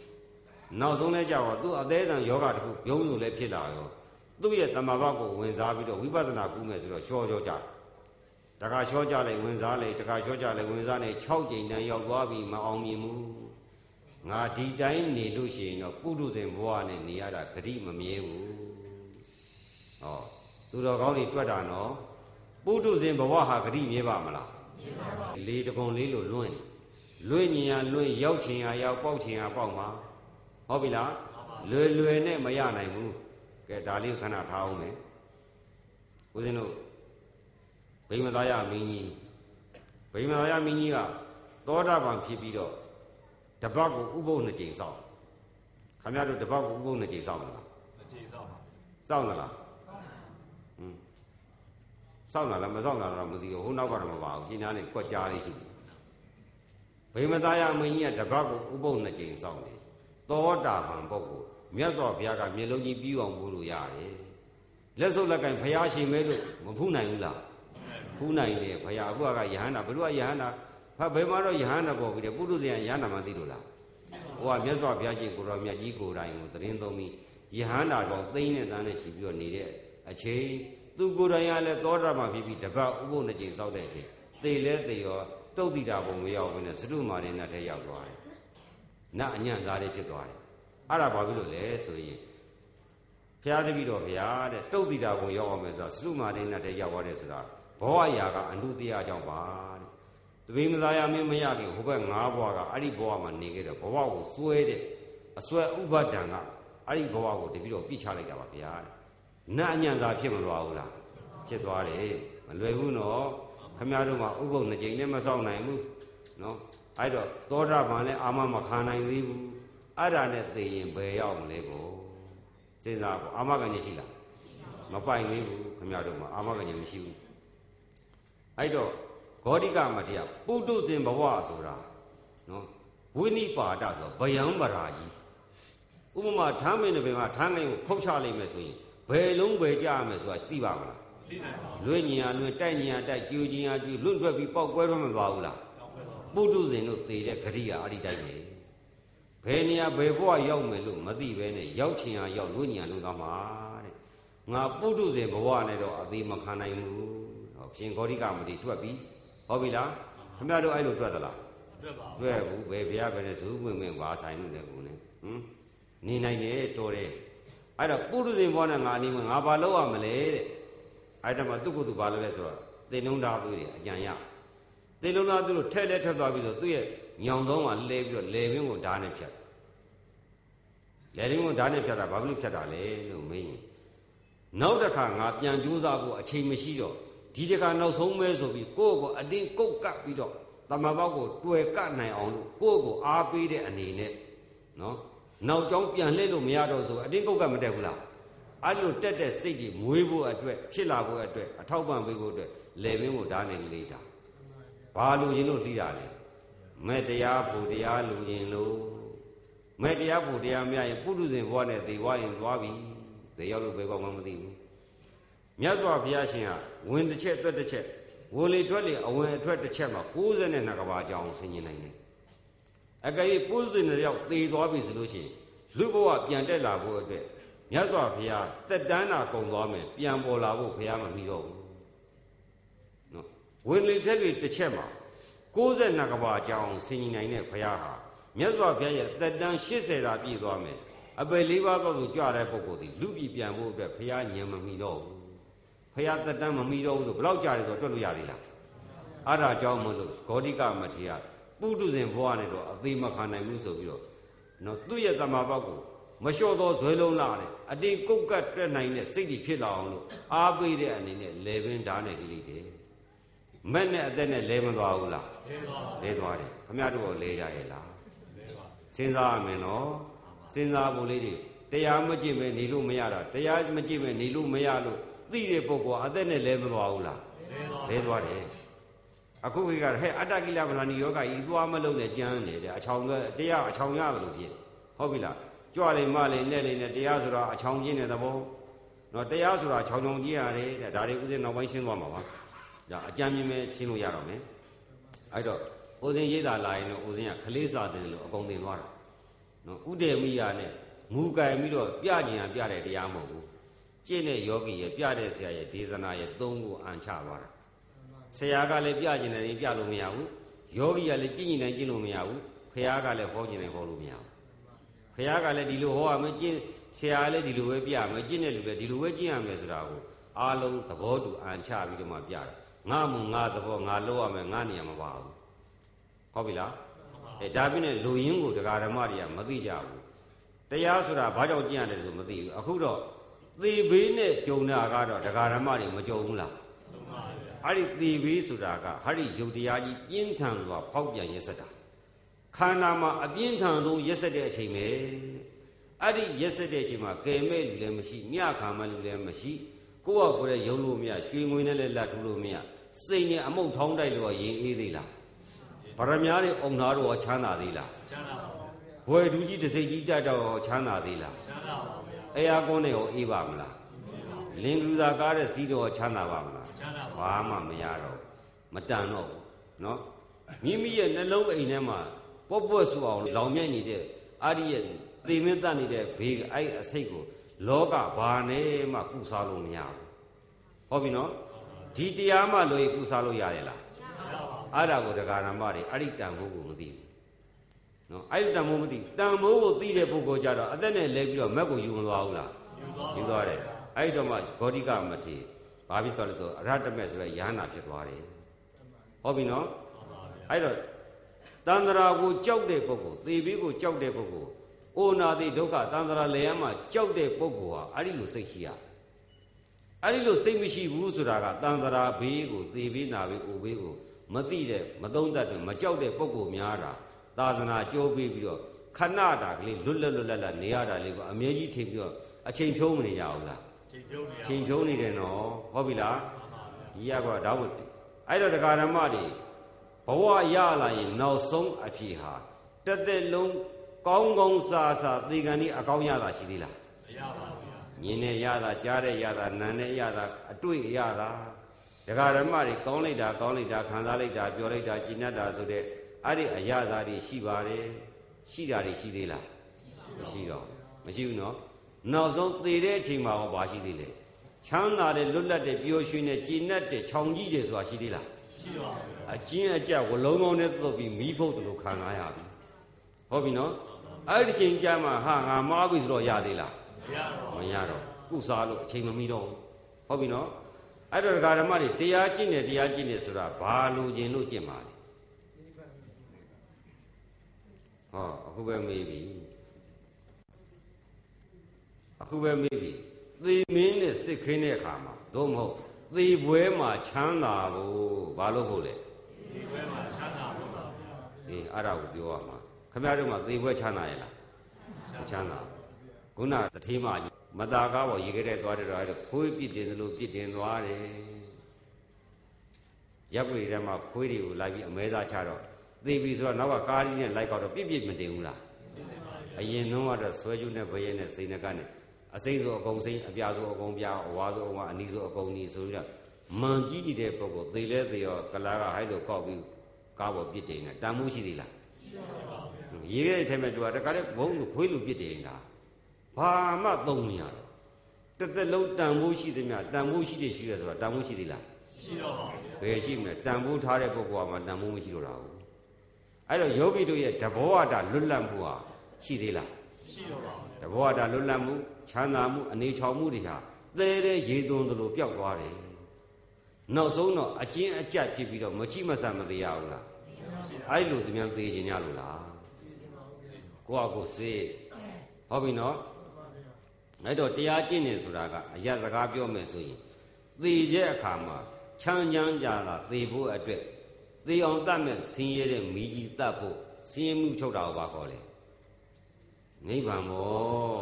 နောက်ဆုံးလဲကြောက်တော့သူ့အသေးအံယောဂတခုဘုံလို့လည်းဖြစ်လာရောသူ့ရဲ့တမာဘကိုဝင်စားပြီးတော့ဝိပဿနာကူးမယ်ဆိုတော့ရှော့ရှော့ကြတခါရှော့ကြလိုက်ဝင်စားလိုက်တခါရှော့ကြလိုက်ဝင်စားနေ6ကြိမ်တန်းရောက်သွားပြီမအောင်မြင်ဘူးငါဒီတိုင်းနေလို့ရှိရင်တော့ပုထုဇဉ်ဘဝနဲ့နေရတာဂတိမမြဲဘူးဟောသူတော်ကောင်းတွေတွက်တာနော်ပုထုဇဉ်ဘဝဟာဂတိမြဲပါမလားမြဲပါပါ လေတကုံလေးလို့လွင့်လွင့်ညင်ရလွင့်ရောက်ချင်ရရောက်ပေါက်ချင်ရပေါက်မှာဟုတ်ပြီလားလွယ်လွယ်နဲ့မရနိုင်ဘူးကဲဒါလေးခဏထားအောင်မယ်ဦးဇင်းတို့ဗိမသာယမင်းကြီးဗိမသာယမင်းကြီးကသောတာပန်ဖြစ်ပြီးတော့တပတ်ကိုဥပုပ်နှစ်ကြိမ်စောင့်ခမရတို့တပတ်ကိုဥပုပ်နှစ်ကြိမ်စောင့်မလားနှစ်ကြိမ်စောင့်ပါစောင့်လား စောင့်လာလားမစောင့်လာလားမသိဘူးဟိုနောက်ကတော့မပါဘူးရှင်းသားနဲ့ကွက်ကြားလေးရှိတယ်ဗိမသားရမင်းကြီးကတပတ်ကိုဥပုပ်နှစ်ကြိမ်စောင့်တယ်သောတာပန်ပုဂ္ဂိုလ်မြတ်စွာဘုရားကမျက်လုံးကြီးပြီးအောင်ပို့လို့ရတယ်လက်စုပ်လက်ကင်ဘုရားရှင်မဲလို့မဖူးနိုင်ဘူးလားဖူးနိုင်တယ်ဘုရားအခုကယဟန္တာဘယ်လိုကယဟန္တာဖဘယ်မှာတော့ယဟန္တာပေါ်ပြီတဲ့ပုထုဇဉ်ကယဟန္တာမှသိလို့လားဟိုကမြတ်စွာဘုရားရှင်ကိုရောမြတ်ကြီးကိုယ်တိုင်ကိုသတင်းသုံးပြီးယဟန္တာကောင်သိမ့်နဲ့တန်းနဲ့ရှိပြီးတော့နေတဲ့အချိန် သူကိုယ်တိုင်ကလည်းသောတာပန်ဖြစ်ပြီးတပတ်ဥပုပ်နှစ်ကြိမ်စောက်တဲ့အချိန်သေလဲသေရောတုတ်တိတာဘုံမရောက်ဘူးနဲ့သတုမာရဏတ်ထဲရောက်သွားတယ်နတ်အညံ့သားတွေဖြစ်သွားတယ်အဲ့ဒါဘာဖြစ်လို့လဲဆိုရင်ဘုရားတပည့်တော်ဘုရားတဲ့တုတ်တိတာဘုံရောက်အောင်မယ်ဆိုတာသတုမာရဏတ်ထဲရောက်သွားတယ်ဆိုတာဘောအရာကအနုတရားကြောင့်ပါတဲ့တပိမသာယာမင်းမရခင်ဟိုဘက်၅ဘွားကအဲ့ဒီဘဝမှာနေခဲ့တော့ဘဝကိုစွဲတဲ့အစွဲဥပဒံကအဲ့ဒီဘဝကိုတပည့်တော်ပြစ်ချလိုက်တာပါဗျာတဲ့ နတ်အညံ့သာဖြစ်မသွားဘူးလားဖြစ်သွားတယ်မလွယ်ဘူးနော်ခမရတို့မှာဥပုပ်နှစ်ကြိမ်နဲ့မဆောက်နိုင်ဘူးနော်အဲ့တော့သောတာပန်လည်းအာမမခံနိုင်သေးဘူးအဲ့ဒါနဲ့သိရင်ဘယ်ရောက်မလဲကိုစဉ်းစားဖို့အာမကညရှိလားမပိုင်သေးဘူးခမရတို့မှာအာမကညမရှိဘူးအဲ့တော့ဂေါတိကမတရားပုတုသင်ဘဝဆိုတာနော်ဝိနိပါဒဆိုဗယံပရာကြီးဥပမာထမ်းမင်းတဲ့ဘယ်မှာထမ်းငယ်ကိုခုတ်ချလိုက်မယ်ဆိုရင် ဘယ်လုံးဘယ်ကြရမယ်ဆိုတာသိပါမလားသိနိုင်ပါလွင့်ညင်ရလွင့်တိုက်ညင်ရတိုက်ကြိုကျင်ရကြိုလွင့်ထွက်ပြီးပေါက်ကွဲတော့မသွားဘူးလားတော့ဘယ်တော့ပုထုဇဉ်တို့သေတဲ့ဂရိယာအဲ့ဒီတိုက်ပဲဘယ်နေရာဘယ်ဘဝရောက်မယ်လို့မသိပဲနဲ့ရောက်ချင်ရရောက်လွင့်ညင်ရလွင့်သွားမှာတဲ့ငါပုထုဇဉ်ဘဝနဲ့တော့အသေးမခံနိုင်ဘူးဟောရှင်ဂေါတိကမတိတွက်ပြီဟုတ်ပြီလားခင်ဗျားတို့အဲ့လိုတွက်သလားအတွက်ပါတွက်ဘူးဘယ်ဘုရားပဲနဲ့ဇူးဝင်ဝင်ပါဆိုင်လို့လည်းကိုနဲ့ဟမ်နေနိုင်တယ်တော်တယ် အဲ့တော့ပုထုဇဉ်ဘဝနဲ့ငါအနည်းမငါဘာလုပ်ရမလဲတဲ့အဲ့ဒါမှသူ့ကိုယ်သူဘာလုပ်လဲဆိုတော့သေလုံးသားသွေးတွေအကြံရသေလုံးသားသွေးတို့ထဲ့လဲထက်သွားပြီးဆိုသူ့ရဲ့ညောင်သုံးမှာလဲပြီးတော့လေပင်ကိုဓာတ်နဲ့ဖြတ်လေပင်ကိုဓာတ်နဲ့ဖြတ်တာဘာဖြစ်လို့ဖြတ်တာလဲလို့မေးရင်နောက်တစ်ခါငါပြန်ကြိုးစားဖို့အချိန်မရှိတော့ဒီတစ်ခါနောက်ဆုံးမဲဆိုပြီးကိုယ့်ကိုအတင်းကုတ်ကပ်ပြီးတော့တမဘောက်ကိုတွေ့ကပ်နိုင်အောင်လို့ကိုယ့်ကိုအားပေးတဲ့အနေနဲ့နော် နောက်ကျောင်းပြန်လှည့်လို့မရတော့ဆိုအတင်းကုတ်ကပ်မတက်ဘူးလားအဲ့လိုတက်တဲ့စိတ်ကြီးမွေးဖို့အတွက်ဖြစ်လာဖို့အတွက်အထောက်ပံ့ပေးဖို့အတွက်လေပင်ကိုဓာတ်နဲ့လေးတာဘာလူရင်လို့လှီးတာလဲမဲ့တရားဖို့တရားလူရင်လို့မဲ့တရားဖို့တရားမရရင်ပုထုဇဉ်ဘဝနဲ့သေသွားရင်သွားပြီဘယ်ရောက်လို့ဘယ်ကောင်းမှမသိဘူးမြတ်စွာဘုရားရှင်ဟာဝင်တစ်ချက်တွက်တစ်ချက်ဝင်လေထွက်လေအဝင်အထွက်တစ်ချက်မှာ62ကဘာကြောင်ဆင်ញင်နိုင်တယ် အကယ်၍ပုဇဉ်တွေရောက်သေသွားပြီဆိုလို့ရှိရင်လူဘဝပြန်တက်လာဖို့အတွက်မြတ်စွာဘုရားတက်တန်းတာကုန်သွားမယ်ပြန်ပေါ်လာဖို့ဘုရားမမီတော့ဘူးနော်ဝင်လေထွက်လေတစ်ချက်မှာ62ကဘာကြောင်ဆင်ញင်နိုင်တဲ့ဘုရားဟာမြတ်စွာဘုရားရဲ့တက်တန်း80တာပြည့်သွားမယ်အပယ်လေးပါးသောသူကြွတဲ့ပုဂ္ဂိုလ်ဒီလူပြည်ပြန်ဖို့အတွက်ဘုရားညံမမီတော့ဘူးဖရာသက်တမ်းမမီတော့ဘူးဆိုဘယ်လောက်ကြာတယ်ဆိုတော့တွက်လို့ရသေးလားအဲ့ဒါကြောင့်မလို့ဂေါတိကမထေရ ပုထုဇဉ်ဘဝနဲ့တော့အသေးမခံနိုင်ဘူးဆိုပြီးတော့နော်သူ့ရဲ့တမဘတ်ကိုမလျှော့သောဇွဲလုံးလာတယ်အတင်းကုတ်ကတ်တွက်နိုင်တဲ့စိတ်ကြီးဖြစ်လာအောင်လို့အားပေးတဲ့အနေနဲ့လေပင်ဓာတ်နဲ့လိလိတယ်မက်နဲ့အသက်နဲ့လဲမသွားဘူးလားလေးတော့လဲသွားတယ်ခမရတို့ကလဲကြရဲ့လားလေးပါစဉ်းစားရမယ်နော်စဉ်းစားဖို့လေးတွေတရားမကြည့်မဲ့နေလို့မရတာတရားမကြည့်မဲ့နေလို့မရလို့သိတဲ့ပုဂ္ဂိုလ်အသက်နဲ့လဲမသွားဘူးလားလေးတော့လဲသွားတယ် အခုခေတ်ကဟဲ့အတ္တကိလဗလာဏီယောဂဤသွားမလုံးနဲ့ကြမ်းနေတယ်အချောင်ကတရားအချောင်ရတယ်လို့ဖြစ်ဟုတ်ပြီလားကြွလိမ့်မလိမ့်နဲ့လိမ့်နဲ့တရားဆိုတာအချောင်ချင်းတဲ့သဘောနော်တရားဆိုတာချောင်ချောင်ကြီးရတယ်တဲ့ဒါတွေဥစဉ်နောက်ပိုင်းရှင်းသွားမှာပါဒါအကြမ်းမြင်မဲ့ရှင်းလို့ရတော့မယ်အဲ့တော့ဥစဉ်ရိတ်တာလာရင်တော့ဥစဉ်ကခလေးစာတင်လို့အကုန်တင်သွားတာနော်ဥဒေမိယာနဲ့မူကင်ပြီးတော့ပြကျင်ရပြတဲ့တရားမဟုတ်ဘူးကျင့်တဲ့ယောဂီရဲ့ပြတဲ့ဆရာရဲ့ဒေသနာရဲ့သုံးခုအန်ချသွားတာ ဆရာကလည်းပြကျင်တယ်ရင်ပြလို့မရဘူးယောဂီကလည်းကျင့်ကျင်တယ်ကျင့်လို့မရဘူးဖះကလည်းဟောကျင်တယ်ဟောလို့မရဘူးဖះကလည်းဒီလိုဟောရမယ်ကျင့်ဆရာကလည်းဒီလိုပဲပြမယ်ကျင့်တဲ့လူလည်းဒီလိုပဲကျင့်ရမယ်ဆိုတာကိုအားလုံးသဘောတူအန်ချပြီးတော့မှပြတယ်ငါမူငါသဘောငါလို့ရမယ်ငါနေရာမပါဘူးဟုတ်ပြီလားအဲဒါပြင်းနဲ့လူရင်းကိုတရားဓမ္မတွေကမသိကြဘူးတရားဆိုတာဘာကြောင့်ကျင့်ရတယ်ဆိုမသိဘူးအခုတော့သေဘေးနဲ့ကြုံတာကတော့တရားဓမ္မတွေမကြုံဘူးလားသုံးပါဗျာ အဲ့ဒီသေဘေးဆိုတာကဟာဒီယုတ်တရားကြီးပြင်းထန်စွာဖောက်ပြန်ရက်စက်တာခန္ဓာမှာအပြင်းထန်ဆုံးရက်စက်တဲ့အချိန်ပဲအဲ့ဒီရက်စက်တဲ့အချိန်မှာကယ်မဲ့လူလည်းမရှိမြခံမဲ့လူလည်းမရှိကိုယ့်ဟာကိုယ်လည်းယုံလို့မရရွှေငွေနဲ့လည်းလက်ထူလို့မရစိတ်နဲ့အမုတ်ထောင်းတိုက်လို့ရင်အေးသေးလားဗရမ ्या တွေအုံသားတော့ချမ်းသာသေးလားချမ်းသာပါဗျာဘွယ်ဒူးကြီးတစ်စိတ်ကြီးတက်တော့ချမ်းသာသေးလားချမ်းသာပါဗျာအေယာကွန်းနဲ့ရောအေးပါမလားလင်ကလူသာကားတဲ့စီးတော့ချမ်းသာပါမလားချမ်းသာပါ ဘာမှမရတော့မတန်တော့နော်မိမိရဲ့နှလုံးအိမ်ထဲမှာပော့ပွက်ဆူအောင်လောင်မြိုက်နေတဲ့အာရိရဲ့သေမင်းတတ်နေတဲ့ဘေးအဲ့အစိတ်ကို လောကဘာနဲ့မှကုစားလို့မရဘူးဟုတ်ပြီနော်ဒီတရားမှလို့ကုစားလို့ရရလားမရပါဘူးအဲ့ဒါကိုဒကာရမတွေအဲ့ဒီတန်ဖို့ကိုမသိဘူးနော်အဲ့ဒီတန်ဖို့မသိတန်ဖို့ကိုသိတဲ့ပုဂ္ဂိုလ်ကြတော့အသက်နဲ့လဲပြီးတော့မက်ကိုယူမသွားဘူးလားယူသွားတယ်အဲ့ဒီတော့မှဂေါတိကမထေရ ဘာဖြစ်သွားလဲဆိုအရဟတမေဆိုရဲယဟနာဖြစ်သွားတယ်ဟုတ်ပြီနော်ပါပါဗျာအဲ့တော့တန္တရာကိုကြောက်တဲ့ပုဂ္ဂိုလ်သေဘေးကိုကြောက်တဲ့ပုဂ္ဂိုလ်အိုနာတိဒုက္ခတန္တရာလေယမှာကြောက်တဲ့ပုဂ္ဂိုလ်ဟာအဲ့ဒီလိုစိတ်ရှိရအဲ့ဒီလိုစိတ်မရှိဘူးဆိုတာကတန္တရာဘေးကိုသေဘေးနာဘေးအိုဘေးကိုမသိတဲ့မသုံးတတ်တဲ့မကြောက်တဲ့ပုဂ္ဂိုလ်များတာသာသနာကြိုးပြီးပြီးတော့ခဏတာကလေးလွတ်လွတ်လွတ်လပ်လပ်နေရတာလေးကိုအမြဲကြီးထင်ပြီးတော့အချိန်ဖြုံးမနေကြဘူးလား ချိန်ပြုံးနေရချိန်ဖြုံးနေတယ်နော်ဟုတ်ပြီလားပါပါဗျာဒီရကဒါဝတ်အဲ့တော့တရားဓမ္မတွေဘဝရလာရင်နောက်ဆုံးအဖြေဟာတစ်သက်လုံးကောင်းကောင်းစားစားသေကံဒီအကောင်းရတာရှိသေးလားမရပါဗျာမြင်နဲ့ရတာကြားတဲ့ရတာနာနဲ့ရတာအတွေ့ရတာတရားဓမ္မတွေကောင်းလိုက်တာကောင်းလိုက်တာခံစားလိုက်တာပြောလိုက်တာကျင့်တတ်တာဆိုတဲ့အဲ့ဒီအရသာတွေရှိပါတယ်ရှိတာတွေရှိသေးလားမရှိတော့မရှိဘူးနော် နောက်ဆုံးသေတဲ့အချိန်မှာဟောဘာရှိသေးလဲချမ်းသာတဲ့လွတ်လပ်တဲ့ပျော်ရွှင်တဲ့ကျင့်တတ်တဲ့ခြောင်ကြီးတွေဆိုတာရှိသေးလားရှိပါဗျာအကျဉ်းအကျပ်ဝလုံးကောင်းနဲ့သုတ်ပြီးမီးဖုတ်တယ်လို့ခံစားရပြီဟုတ်ပြီနော်အဲ့ဒီချိန်ကျမှဟာငါမားပြီဆိုတော့ရသေးလားမရတော့မရတော့ကုစားလို့အချိန်မမီတော့ဘူးဟုတ်ပြီနော်အဲ့တော့ဒကာဓမ္မတွေတရားကျင့်တယ်တရားကျင့်တယ်ဆိုတာဘာလို့ကျင်လို့ကျင့်ပါလဲဟောအခုပဲမေးပြီ အခုပဲမေးပြီသေမင်းနဲ့စစ်ခင်းတဲ့အခါမှာသို့မဟုတ်သေပွဲမှာချမ်းသာဖို့ဘာလို့ဖို့လဲဒီဘက်မှာချမ်းသာဖို့ပါဗျာအေးအဲ့ဒါကိုပြောရမှာခမရတို့မှာသေပွဲချမ်းသာရဲ့လားမချမ်းသာဘူးခုနတထေးမကြီးမတာကားပေါ်ရေခဲတဲ့သွားတဲ့တော့အဲ့ဒါခွေးပြစ်တင်သလိုပြစ်တင်သွားတယ်ရပ်ွေထဲမှာခွေးတွေကိုလိုက်ပြီးအမဲသားချတော့သေပြီဆိုတော့နောက်ကကားကြီးနဲ့လိုက်ကောက်တော့ပြစ်ပြစ်မတင်ဘူးလားအရင်နှုံးကတော့ဆွဲကျူးနဲ့ဘရဲနဲ့စိန်နကနဲ့ အစိမ့်ဆိုအကုန်စိမ့်အပြာဆိုအကုန်ပြာအဝါဆိုအဝါအနီးဆိုအကုန်နီးဆိုပြီးတော့မန်ကြီးနေတဲ့ပုဂ္ဂိုလ်သေလဲသေရောကလာကဟိုက်လို့ကောက်ပြီးကားပေါ်ပြစ်တင်တယ်တန်မိုးရှိသေးလားရေးခဲ့တဲ့ထဲမှာသူကတခါလေဘုံလို့ခွေးလို့ပြစ်တယ်ငါဘာမှသုံးမရတော့တစ်သက်လုံးတန်ဖိုးရှိသမျှတန်ဖိုးရှိတယ်ရှိရဆိုတာတန်ဖိုးရှိသေးလားရှိတော့ပါဗျာဘယ်ရှိမလဲတန်ဖိုးထားတဲ့ပုဂ္ဂိုလ်ကမှတန်ဖိုးမရှိတော့တာဘူးအဲ့တော့ယောဂီတို့ရဲ့တဘောဝတာလွတ်လပ်မှုဟာရှိသေးလားရှိတော့ပါဗျာ တဘောဝတာလွတ်လပ်မှုချမ်းသာမှုအနေချောင်မှုတွေဟာသဲတဲ့ရေသွန်းသလိုပျောက်သွားတယ်နောက်ဆုံးတော့အကျဉ်းအကျပ်ဖြစ်ပြီးတော့မချိမဆန်မသေးရဘူးလားအဲ့ဒီလိုသူများသေးခြင်းရလို့လားကိုယ့်အကိုစေးဟုတ်ပြီနော်အဲ့တော့တရားကျင့်နေဆိုတာကအရာစကားပြောမယ်ဆိုရင်သေတဲ့အခါမှာချမ်းချမ်းကြတာသေဖို့အတွက်သေအောင်တတ်မဲ့ဆင်းရဲတဲ့မိကြီးတတ်ဖို့ဆင်းရဲမှုချုပ်တာကိုပါခေါ်လေ နိဗ္ဗာန်မော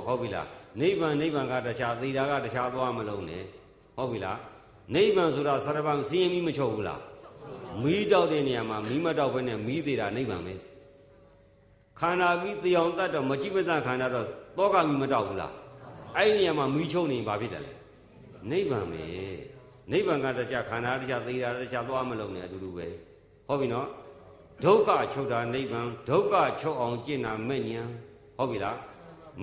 ဟုတ်ပြီလားနိဗ္ဗာန်နိဗ္ဗာန်ကတခြားသေတာကတခြားသွားမလုံးနဲ့ဟုတ်ပြီလားနိဗ္ဗာန်ဆိုတာသရဗံဆင်းရဲမှုမချုပ်ဘူးလားမီးတောက်တဲ့နေရာမှာမီးမတောက်ဘဲနဲ့မီးသေးတာနိဗ္ဗာန်ပဲခန္ဓာကြီးသေအောင်တတ်တော့မကြည့်မတတ်ခန္ဓာတော့တောကမီးမတောက်ဘူးလားအဲ့ဒီနေရာမှာမီးချုပ်နေရင်ဘာဖြစ်တယ်လဲနိဗ္ဗာန်ပဲနိဗ္ဗာန်ကတခြားခန္ဓာတခြားသေတာတခြားသွားမလုံးနဲ့အတူတူပဲဟုတ်ပြီနော်ဒုက္ခချုပ်တာနိဗ္ဗာန်ဒုက္ခချုပ်အောင်ကျင့်တာမဲ့ညာ ဟုတ်ပြီလား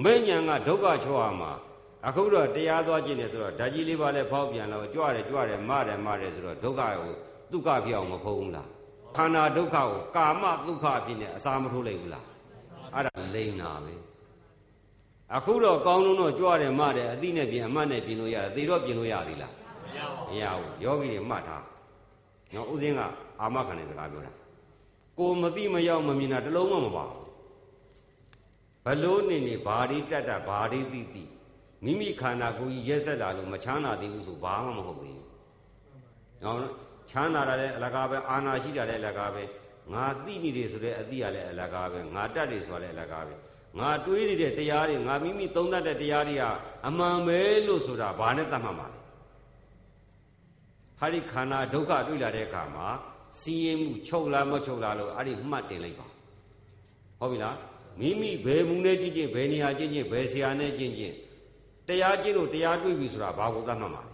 မဲ့ညာကဒုက္ခချုပ်အောင်မှာအခုတော့တရားသွားကျင့်တယ်ဆိုတော့ဓာကြီးလေးပါလဲဖောက်ပြန်တော့ကြွတယ်ကြွတယ်မတယ်မတယ်ဆိုတော့ဒုက္ခကိုဒုက္ခဖြစ်အောင်မဖုံးဘူးလားခန္ဓာဒုက္ခကိုကာမဒုက္ခအဖြစ်နဲ့အစာမထိုးလိုက်ဘူးလားအဲ့ဒါလိမ့်တာပဲအခုတော့ကောင်းလုံးတော့ကြွတယ်မတယ်အတိနဲ့ပြင်အမှတ်နဲ့ပြင်လို့ရတယ်သေတော့ပြင်လို့ရသေးလားမရပါမဘူးရဘူးယောဂီတွေမှတ်ထားနော်ဥစဉ်ကအာမခံတဲ့စကားပြောတာကိုမသိမရောက်မမြင်တာတစ်လုံးမှမပါဘူး ဘလို့နေနေဘာဒီတတ်တာဘာဒီသိသိမိမိခန္ဓာကိုယ်ကြီးရက်ဆက်လာလို့မချမ်းသာသေးဘူးဆိုဘာမှမဟုတ်သေးဘူးနော်ချမ်းသာတာလည်းအလကားပဲအာနာရှိတာလည်းအလကားပဲငါသိနေတယ်ဆိုတဲ့အသိရလည်းအလကားပဲငါတတ်တယ်ဆိုတာလည်းအလကားပဲငါတွေးနေတဲ့တရားတွေငါမိမိသုံးသပ်တဲ့တရားတွေဟာအမှန်ပဲလို့ဆိုတာဘာနဲ့သတ်မှတ်မှာလဲဟာဒီခန္ဓာဒုက္ခတွေ့လာတဲ့အခါမှာစီရင်မှုချုပ်လားမချုပ်လားလို့အဲ့ဒီမှတ်တင်လိုက်ပါဟုတ်ပြီလား မိမိဘယ်မူနဲ့ကြည့်ကြည့်ဘယ်နေရာကြည့်ကြည့်ဘယ်ဆရာနဲ့ကြည့်ကြည့်တရားကျင့်လို့တရားတွေ့ပြီဆိုတာဘာကိုသတ်မှတ်မှာလဲ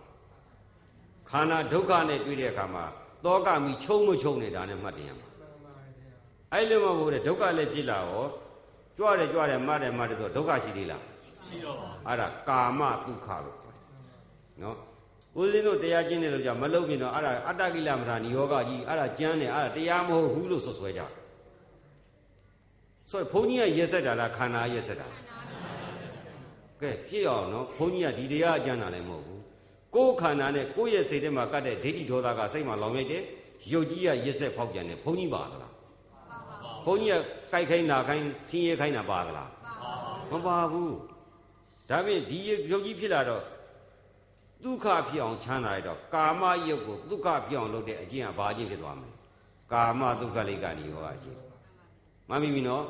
ခန္ဓာဒုက္ခနဲ့တွေ့တဲ့အခါမှာတောကမိချုံမချုံနေတာနဲ့မှတ်တင်ရမှာအဲ့လိုမဟုတ်တဲ့ဒုက္ခလည်းဖြစ်လာရောကြွတယ်ကြွတယ်မှတ်တယ်မှတ်တယ်ဆိုဒုက္ခရှိသေးလားရှိတော့ပါအဲ့ဒါကာမဒုက္ခလို့ခေါ်တယ်နော်ဦးဇင်းတို့တရားကျင့်တယ်လို့ကြာမလုပ်ပြင်တော့အဲ့ဒါအတ္တကိလမထာနိယောဂကြီးအဲ့ဒါကျမ်းတယ်အဲ့ဒါတရားမဟုတ်ဘူးလို့ဆွဆွဲကြတယ် ဆိုတော့ဘုန်းကြီးကရက်ဆက်တာလားခန္ဓာရက်ဆက်တာကဲဖြစ်အောင်နော်ဘုန်းကြီးကဒီတရားအကျမ်းတာလည်းမဟုတ်ဘူးကိုယ်ခန္ဓာနဲ့ကိုယ့်ရဲ့စိတ်ထဲမှာကတ်တဲ့ဒိဋ္ဌိဒေါသကစိတ်မှာလောင်ရိုက်တယ်ရုပ်ကြီးကရက်ဆက်ဖောက်ပြန်တယ်ဘုန်းကြီးပါသလားဘုန်းကြီးကကြိုက်ခိုင်းနာခိုင်းဆင်းရဲခိုင်းတာပါသလားမပါဘူးဒါဖြင့်ဒီရုပ်ကြီးဖြစ်လာတော့ဒုက္ခဖြစ်အောင်ချမ်းသာရတော့ကာမယုတ်ကိုဒုက္ခပြောင်းလုပ်တဲ့အကျင့်ကဘာအကျင့်ဖြစ်သွားမလဲကာမဒုက္ခလိကဏီယောဂအကျင့် မှန်ပြီပြီနော်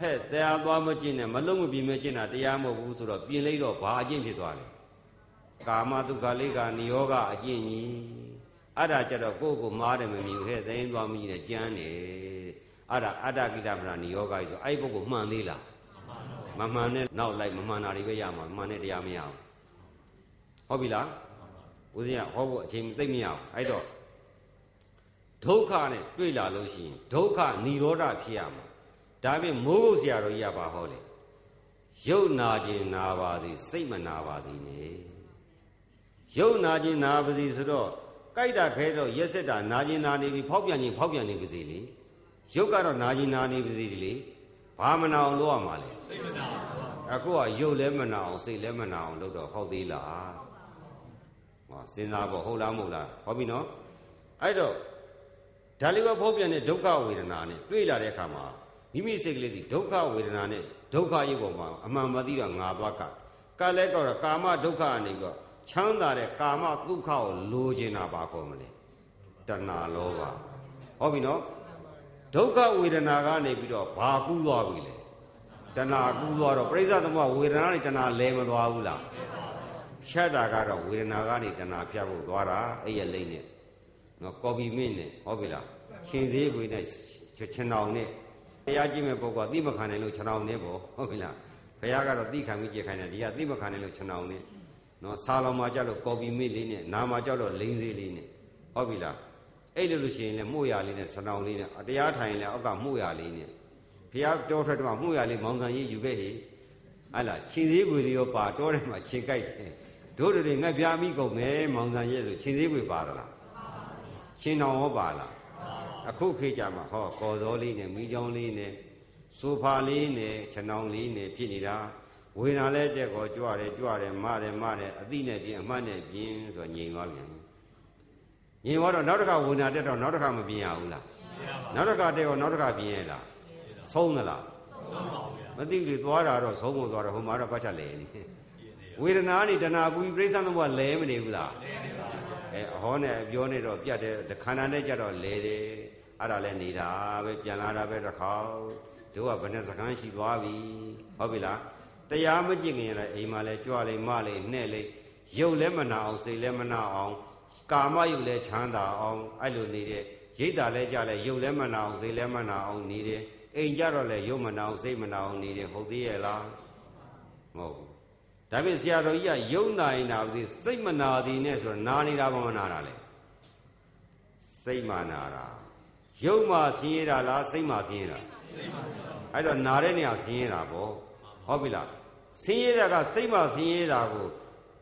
ဟဲ့တရားသွားမကျင့်နဲ့မလုံးမပြင်းမကျင့်တာတရားမဟုတ်ဘူးဆိုတော့ပြင်လိုက်တော့ဘာအကျင့်ဖြစ်သွားလဲကာမဒုက္ခလိကဏီယောဂအကျင့်ကြီးအဲ့ဒါကြတော့ကိုယ့်ကိုမားတယ်မမြင်ဘူးဟဲ့သိင်းသွားမကြီးနဲ့ကြမ်းတယ်အဲ့ဒါအတ္တကိတ္တပရဏီယောဂကြီးဆိုအဲ့ဒီပုဂ္ဂိုလ်မှန်သေးလားမမှန်နဲ့နောက်လိုက်မမှန်တာတွေပဲရမှာမှန်တဲ့တရားမရဘူးဟုတ်ပြီလားဦးဇင်းကဟောဖို့အချိန်သိမ့်မရဘူးအဲ့တော့ဒုက္ခနဲ့တွေ့လာလို့ရှိရင်ဒုက္ခនិရောဓဖြစ်ရမှာ ဒါပြင်မိုးကုတ်ဆရာတော်ကြီးကပါဟောလေရုပ်နာခြင်းနာပါစေစိတ်မနာပါစေနဲ့ရုပ်နာခြင်းနာပါစေဆိုတော့ကြိုက်တာခဲတော့ရက်ဆက်တာနာခြင်းနာနေပြီဖောက်ပြန်ခြင်းဖောက်ပြန်နေပါစေလေရုပ်ကတော့နာခြင်းနာနေပါစေလေဘာမနာအောင်လုပ်ရမှာလဲစိတ်မနာပါအခုကရုပ်လည်းမနာအောင်စိတ်လည်းမနာအောင်လုပ်တော့ဟုတ်သေးလားဟောစဉ်းစားဖို့ဟုတ်လားမဟုတ်လားဟောပြီနော်အဲ့တော့ဒါလေးပဲဖောက်ပြန်တဲ့ဒုက္ခဝေဒနာနဲ့တွေ့လာတဲ့အခါမှာ မိမိစိတ်ကလေးဒီဒုက္ခဝေဒနာနဲ့ဒုက္ခရုပ်ပေါ်မှာအမှန်မသိတော့ငါသွားကကလည်းတော့ကာမဒုက္ခကနေပြီးတော့ချမ်းသာတဲ့ကာမဒုက္ခကိုလိုချင်တာပါခေါ်မလဲတဏှာလောဘဟောပြီနော်ဒုက္ခဝေဒနာကနေပြီးတော့ဘာကူးသွားပြီလဲတဏှာကူးသွားတော့ပြိဿသမဝေဒနာနဲ့တဏှာလဲမသွားဘူးလားဖြတ်တာကတော့ဝေဒနာကနေတဏှာဖြတ်ဖို့သွားတာအဲ့ရလိမ့်နဲ့နော်ကော်ပီမင့်နဲ့ဟုတ်ပြီလားရှင်သေးခွေနဲ့ခြံအောင်နဲ့ တရားကြည့်မဲ့ပုဂ္ဂိုလ်ကသိမခံနိုင်လို့ခြံအောင်နဲ့ပေါ့ဟုတ်ပြီလားဘုရားကတော့သိခံပြီးကြည့်ခိုင်းတယ်ဒီကသိမခံနိုင်လို့ခြံအောင်နဲ့နော်ဆာလောင်မှာကြလို့ကော်ပီမင့်လေးနဲ့နာမှာကြတော့လိန်စေးလေးနဲ့ဟုတ်ပြီလားအဲ့လိုလို့ရှိရင်လည်းမှုရလေးနဲ့ခြံအောင်လေးနဲ့တရားထိုင်ရင်လည်းအောက်ကမှုရလေးနဲ့ဘုရားတောထွက်တော့မှုရလေးမောင်ဆန်ကြီးယူခဲ့ဟိဟလာခြေသေးခွေလေးရောပါတောထဲမှာခြေကြိုက်တယ်တို့တွေငှက်ပြားမိကုန်မယ်မောင်ဆန်ရဲ့ဆိုခြေသေးခွေပါသလားရှင်တော်ရောပါလား အခုခေတ်ကြမှာဟောကော်စောလေးနဲ့မိချောင်းလေးနဲ့ဆိုဖာလေးနဲ့ခြံောင်လေးနဲ့ဖြစ်နေတာဝေနာလဲတက်ကောကြွတယ်ကြွတယ်မတယ်မတယ်အတိနဲ့ပြင်အမှတ်နဲ့ပြင်ဆိုငြိမ်သွားပြန်ငြိမ်သွားတော့နောက်တစ်ခါဝေနာတက်တော့နောက်တစ်ခါမပြင်ရဘူးလားရပါနောက်တစ်ခါတက်ရောနောက်တစ်ခါပြင်ရလားဆုံးသလားဆုံးပါဗျာမသိဘူးသွားတာတော့ဆုံးမသွားတော့ဟိုမှာတော့ပတ်ချက်လဲနေဝေဒနာနေတဏှာကူပြိဿသမုပ္ပါလဲမနေဘူးလား အဲအဟောနဲ့အပြောနဲ့တော့ပြတ်တယ်ခန္ဓာနဲ့ကြတော့လဲတယ်အဲ့ဒါလဲနေတာပဲပြန်လာတာပဲတစ်ခေါက်တို့ကဘယ်နဲ့စကန်းရှိသွားပြီဟုတ်ပြီလားတရားမကြည့်ခင်လည်းအိမ်မှာလဲကြွလိမ့်မလိမ့်နဲ့လိမ့်ရုပ်လည်းမနာအောင်စိတ်လည်းမနာအောင်ကာမယုတ်လည်းချမ်းသာအောင်အဲ့လိုနေတဲ့ရိတ်တာလည်းကြလဲရုပ်လည်းမနာအောင်စိတ်လည်းမနာအောင်နေတယ်အိမ်ကြတော့လဲရုပ်မနာအောင်စိတ်မနာအောင်နေတယ်ဟုတ်သေးရဲ့လားမဟုတ်ဘူး ဒါပြင်ဆရာတော်ကြီးကယုံနာရင်နာဘူးစိတ်မနာသည်နဲ့ဆိုတော့နာနေတာဘာမနာတာလဲစိတ်မနာတာယုံမှဆင်းရဲတာလားစိတ်မှဆင်းရဲတာအဲ့တော့နာတဲ့နေရာဆင်းရဲတာပေါ့ဟုတ်ပြီလားဆင်းရဲတာကစိတ်မှဆင်းရဲတာကို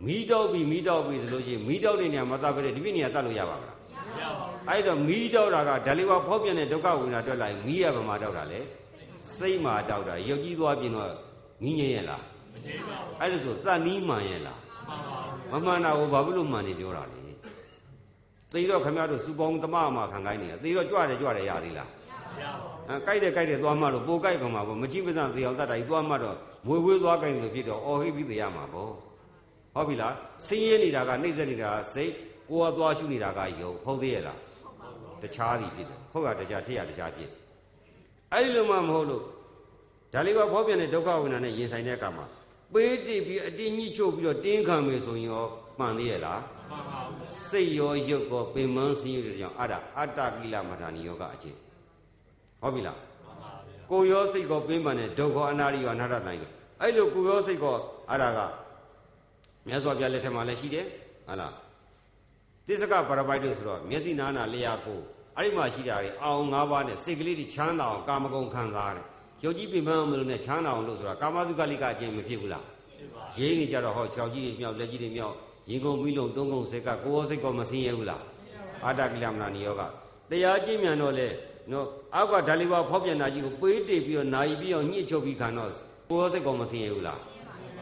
မီးတောက်ပြီးမီးတောက်ပြီးဆိုလို့ရှိရင်မီးတောက်တဲ့နေရာမတတ်ပဲဒီပြည့်နေရာတတ်လို့ရပါမလားရပါအဲ့တော့မီးတောက်တာကဓာလီဝါဖောက်ပြန်တဲ့ဒုက္ခဝိညာဉ်တွက်လိုက်မီးရဗမာတောက်တာလေစိတ်မှာတောက်တာရုပ်ကြီးသွားပြင်တော့မီးငြိမ်းရဲ့လားမငြိမ်းပါဘူး အဲ့လိုဆိုတန်နီးမှန်ရဲ့လားမှန်ပါဘူးမမှန်တာကိုဘာဖြစ်လို့မှန်နေပြောတာလဲသိတော့ခမရတို့စူပေါင်းတမအမခံခိုင်းနေတာသိတော့ကြွတယ်ကြွတယ်ရသေးလားရပါဘူးအဲကြိုက်တယ်ကြိုက်တယ်သွားမှလို့ပိုကြိုက်ကောင်မှာပေါ့မကြည့်မစံသေအောင်တတ်တာကြီးသွားမှတော့မွေဝေးသွားကြိုက်လို့ဖြစ်တော့အော်ဟိပြီးသေရမှာပေါ့ဟုတ်ပြီလားစင်းရဲနေတာကနှိမ့်ဆက်နေတာကစိတ်ကိုယ်ကသွားရှုနေတာကယုံဟုတ်သေးရဲ့လားတခြားသည်ဖြစ်တယ်ခုတ်ကတခြားထည့်ရတခြားဖြစ်အဲ့ဒီလိုမှမဟုတ်လို့ဒါလေးကဘောပြန်တဲ့ဒုက္ခဝိညာဉ်နဲ့ရင်ဆိုင်တဲ့အခါမှာ ပေးတည်ပြီးအတင်းကြီးချုပ်ပြီးတော့တင်းခံမယ်ဆိုရင်ရောမှန်သေးရဲ့လားမမှန်ပါဗျာစိတ်ရောရုပ်ကောပင်မန်းစည်းရတဲ့ကြောင့်အဲ့ဒါအတ္တကိလမထာနိယောကအကျင့်ဟုတ်ပြီလားမှန်ပါဗျာကိုယ်ရောစိတ်ကောပင်ပန်တဲ့ဒုက္ခအနာရိယောအနာတ္တတိုင်းကိုအဲ့လိုကိုယ်ရောစိတ်ကောအဲ့ဒါကမြတ်စွာဘုရားလက်ထက်မှာလည်းရှိတယ်ဟုတ်လားသစ္စကပရပိုက်တို့ဆိုတော့မျက်စိနာနာလျာကိုအဲ့ဒီမှာရှိတာတွေအောင်၅ပါးနဲ့စိတ်ကလေးတွေချမ်းသာအောင်ကာမဂုဏ်ခံစားတယ် ယုတ်ကြီးပင်ပန်းအောင်မလို့နဲ့ချမ်းသာအောင်လို့ဆိုတာကာမတုကလိကအကျင့်မဖြစ်ဘူးလားဖြစ်ပါရင်းနေကြတော့ဟောခြေောက်ကြီးတွေမြောက်လက်ကြီးတွေမြောက်ရင်ကုန်ပြီးလုံးတုံးကုန်စိတ်ကကိုယ်ရောစိတ်ကောမစင်းရဘူးလားအာတကိလမနာနိယောကတရားကျင့်မြန်တော့လေနော်အောက်ကဓာလီဝါဖောက်ပြန်တာကြီးကိုပေးတိတ်ပြီးတော့နာယီပြီးတော့ညှစ်ချုပ်ပြီးခံတော့ကိုယ်ရောစိတ်ကောမစင်းရဘူးလား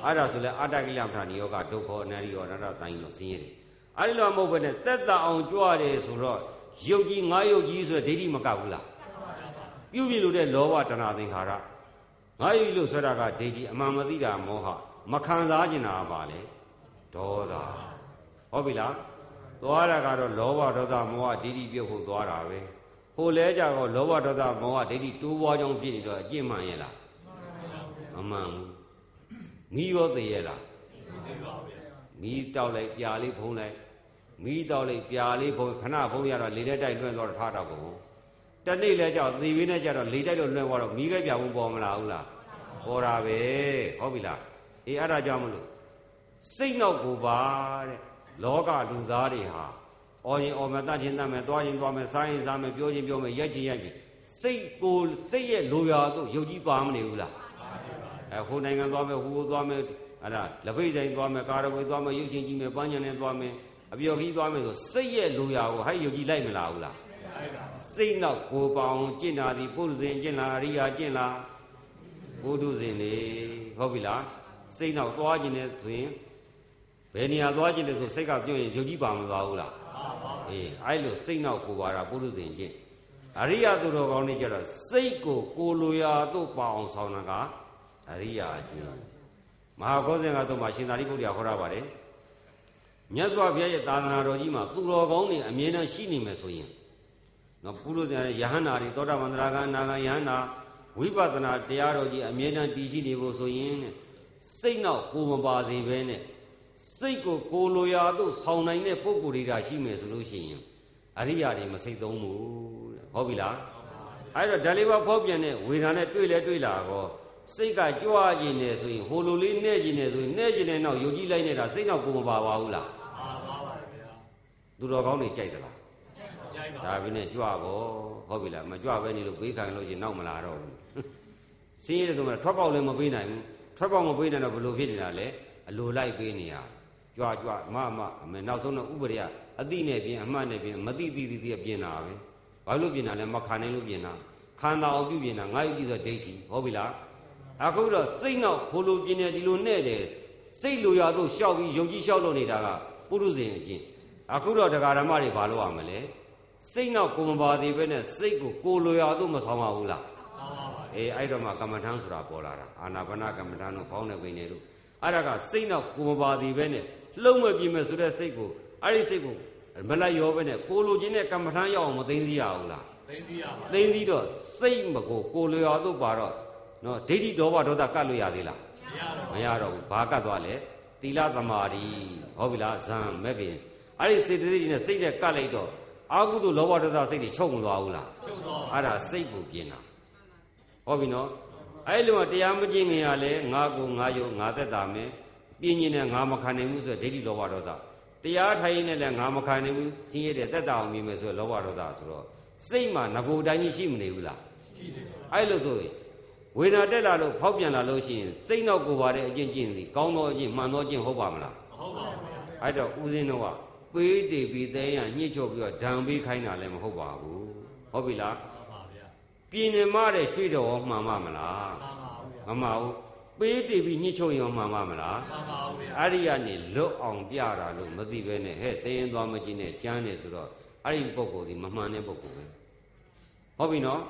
အဲ့ဒါဆိုလဲအာတကိလမနာနိယောကဒုက္ခအနရိယောအနတ္တတိုင်းလို့စင်းရတယ်အဲ့ဒီလိုမဟုတ်ဘဲနဲ့တက်တာအောင်ကြွတယ်ဆိုတော့ယုတ်ကြီးငါယုတ်ကြီးဆိုတဲ့ဒိဋ္ဌိမကဘူးလား ပြုပြီလို့တဲ့လောဘတဏှာသင်္ခါရငါယုတ်လို့ဆိုတာကဒိဋ္ဌိအမှန်မသိတာမောဟမခံစားကျင်တာပါလေဒေါသဟုတ်ပြီလားသွားတာကတော့လောဘဒေါသမောဟဒိဋ္ဌိပြုတ်ဖို့သွားတာပဲဟိုလဲကြတော့လောဘဒေါသမောဟဒိဋ္ဌိတိုးပွားကြောင်းဖြစ်နေတော့အကျင့်မှန်ရဲ့လားမမှန်ဘူးမိရောသေးရဲ့လားဖြစ်ပါဗျာမိတောက်လိုက်ပြာလေးဖုံးလိုက်မိတောက်လိုက်ပြာလေးဖုံးခဏဖုံးရတော့လေတက်တိုက်လွှဲသွားတော့ထားတော့ကုန် တနေ့လဲကြောက်သေပြီးနဲ့ကြတော့လေတိုက်လို့လွှဲသွားတော့မိခဲပြဖို့ပေါ်မလာဘူးလားပေါ်တာပဲဟုတ်ပြီလားအေးအဲ့ဒါကြောင့်မလို့စိတ်နောက်ကိုပါတဲ့လောကလူသားတွေဟာအော်ရင်အော်မယ်တတ်ချင်းတတ်မယ်သွားရင်သွားမယ်စားရင်စားမယ်ပြောချင်းပြောမယ်ရက်ချင်းရက်ပြီစိတ်ကိုစိတ်ရဲ့လိုရာတို့ယုတ်ကြီးပါမနေဘူးလားအဲဟိုနိုင်ငံသွားမယ်ဟိုသွားမယ်အဲ့ဒါလက်ဖိတ်ဆိုင်သွားမယ်ကာရဝေသွားမယ်ရုပ်ချင်းကြီးမယ်ပန်းညံနဲ့သွားမယ်အပျော်ခီးသွားမယ်ဆိုစိတ်ရဲ့လိုရာကိုဟဲ့ယုတ်ကြီးလိုက်မလားဘူးလား စိတ်နောက်ကိုယ်ပေါအောင်ကျင့်တာဒီပုရုဇဉ်ကျင့်လားအရိယာကျင့်လားဘုဒ္ဓဇင်လေဟုတ်ပြီလားစိတ်နောက်သွားခြင်းနဲ့ဆိုရင်ဘယ်နေရာသွားခြင်းလဲဆိုစိတ်ကပြုံးရင်ယုတ်ကြီးပါမသွားဘူးလားအေးအဲ့လိုစိတ်နောက်ကိုပါတာပုရုဇဉ်ကျင့်အရိယာသူတော်ကောင်းတွေကြတော့စိတ်ကိုကိုယ်လိုရာတို့ပါအောင်ဆောင်တာကအရိယာအကျင့်မဟာကောဇင်ကတော့မှရှင်သာရိပုတ္တရာဟောရပါတယ်မြတ်စွာဘုရားရဲ့သာသနာတော်ကြီးမှာသူတော်ကောင်းတွေအမြဲတမ်းရှိနေမယ်ဆိုရင် နော်ပုရုဇဉ်ရယဟန္တာတွေသောတာပန်တရာဂအနာဂယဟန္တာဝိပဿနာတရားတော်ကြီးအမြဲတမ်းတည်ရှိနေဖို့ဆိုရင်တဲ့စိတ်နောက်ကိုယ်မပါစေဘဲနဲ့စိတ်ကိုကိုယ်လိုရာသို့ဆောင်းနိုင်တဲ့ပုံကိုယ်တွေကရှိမယ်ဆိုလို့ရှိရင်အရိယာတွေမစိတ်သုံးဘူးတဲ့ဟုတ်ပြီလားအဲ့တော့ဓာလေးပါဖောက်ပြန်တဲ့ဝေဒနာနဲ့တွေ့လဲတွေ့လာတော့စိတ်ကကြွားခြင်းနေဆိုရင်ဟိုလိုလေးနဲ့ခြင်းနေဆိုရင်နဲ့ခြင်းနေနောက်ယုံကြည်လိုက်နေတာစိတ်နောက်ကိုယ်မပါပါဘူးလားပါပါပါဗျာသူတော်ကောင်းတွေကြိုက်သလားကြိုက်ပါ ဒါပြင်းနဲ့ကြွပေါ့ဟုတ်ပြီလားမကြွပဲနေလို့ပေးခံလို့ရှိရင်နောက်မလာတော့ဘူးစင်းရဲဆိုမှထွက်ပေါက်လည်းမပေးနိုင်ဘူးထွက်ပေါက်မပေးနိုင်တော့ဘယ်လိုဖြစ်နေတာလဲအလိုလိုက်ပေးနေရကြွကြွမမအမေနောက်ဆုံးတော့ဥပဒေကအတိနဲ့ပြင်အမှတ်နဲ့ပြင်မတိတိတိတိပြင်တာပဲဘာလို့ပြင်တာလဲမခံနိုင်လို့ပြင်တာခန္ဓာအောင်ပြုပြင်တာငါ့ယူကြည့်ဆိုဒိဋ္ဌိဟုတ်ပြီလားအခုတော့စိတ်နောက်ဘိုလိုပြင်နေဒီလိုနဲ့တယ်စိတ်လိုရာသို့ရှောက်ပြီးယုံကြည်ရှောက်လို့နေတာကပုရုဇဉ်အကျင့်အခုတော့တရားဓမ္မတွေဘာလို့ရမလဲ စိတ်နောက်ကိုမပါသေးပဲနဲ့စိတ်ကိုကိုလိုရာတို့မဆောင်ပါဘူးလားပါပါပါအေးအဲ့တော့မှကမ္မထမ်းဆိုတာပေါ်လာတာအာနာပါနကမ္မထမ်းတို့ဘောင်းနေပင်နေလို့အဲ့ဒါကစိတ်နောက်ကိုမပါသေးပဲနဲ့လှုံ့မဲ့ပြင်းမဲ့ဆိုတဲ့စိတ်ကိုအဲ့ဒီစိတ်ကိုမလိုက်ရောပဲနဲ့ကိုလိုချင်တဲ့ကမ္မထမ်းရောက်အောင်မသိသိရဘူးလားသိသိရပါသိသိတော့စိတ်မကိုကိုလိုရာတို့ပါတော့နော်ဒိဋ္ဌိဒေါဘဒေါသကတ်လို့ရသေးလားမရတော့မရတော့ဘူးဘာကတ်သွားလဲသီလသမာဓိဟုတ်ပြီလားဇံမဲ့ခင်အဲ့ဒီစေတသိက်နဲ့စိတ်နဲ့ကတ်လိုက်တော့ အာဟုတုလောဘဒေါသစိတ်တွေချုပ်မသွားဘူးလားချုပ်တော့အဲ့ဒါစိတ်ကိုပြင်တာဟုတ်ပြီနော်အဲ့လိုမှတရားမကျင့်ခင်ရလဲငါကိုငါယုံငါသက်တာမယ်ပြင်းရင်လည်းငါမခံနိုင်ဘူးဆိုဒိဋ္ဌိလောဘဒေါသတရားထိုင်ရင်လည်းငါမခံနိုင်ဘူးစင်းရတဲ့သက်တာအောင်မြင်မယ်ဆိုလောဘဒေါသဆိုတော့စိတ်မှာငကိုတိုင်းကြီးရှိမနေဘူးလားရှိတယ်အဲ့လိုဆိုရင်ဝေဒနာတက်လာလို့ဖောက်ပြန်လာလို့ရှိရင်စိတ်နောက်ကိုပါတဲ့အကျင့်ကျင့်စီကောင်းသောအကျင့်မှန်သောအကျင့်ဟုတ်ပါမလားမဟုတ်ပါဘူးဗျာအဲ့တော့ဦးဇင်းတို့က ပေးတေပြီးတဲရညှစ်ချုပ်ပြီးတော့ဓာံပေးခိုင်းတာလည်းမဟုတ်ပါဘူးဟုတ်ပြီလားပါပါဗျာပြင်းနေမတဲ့ရွှေတော်မှန်ပါမလားပါပါဘူးဗျာမမှန်ဘူးပေးတေပြီးညှစ်ချုပ်ရင်မှန်ပါမလားပါပါဘူးဗျာအဲ့ဒီကနေလွတ်အောင်ပြတာလို့မသိပဲနဲ့ဟဲ့တဲရင်သွားမကြည့်နဲ့ကြမ်းနေဆိုတော့အဲ့ဒီပုံကိုယ်ဒီမမှန်တဲ့ပုံကိုယ်ပဲဟုတ်ပြီနော်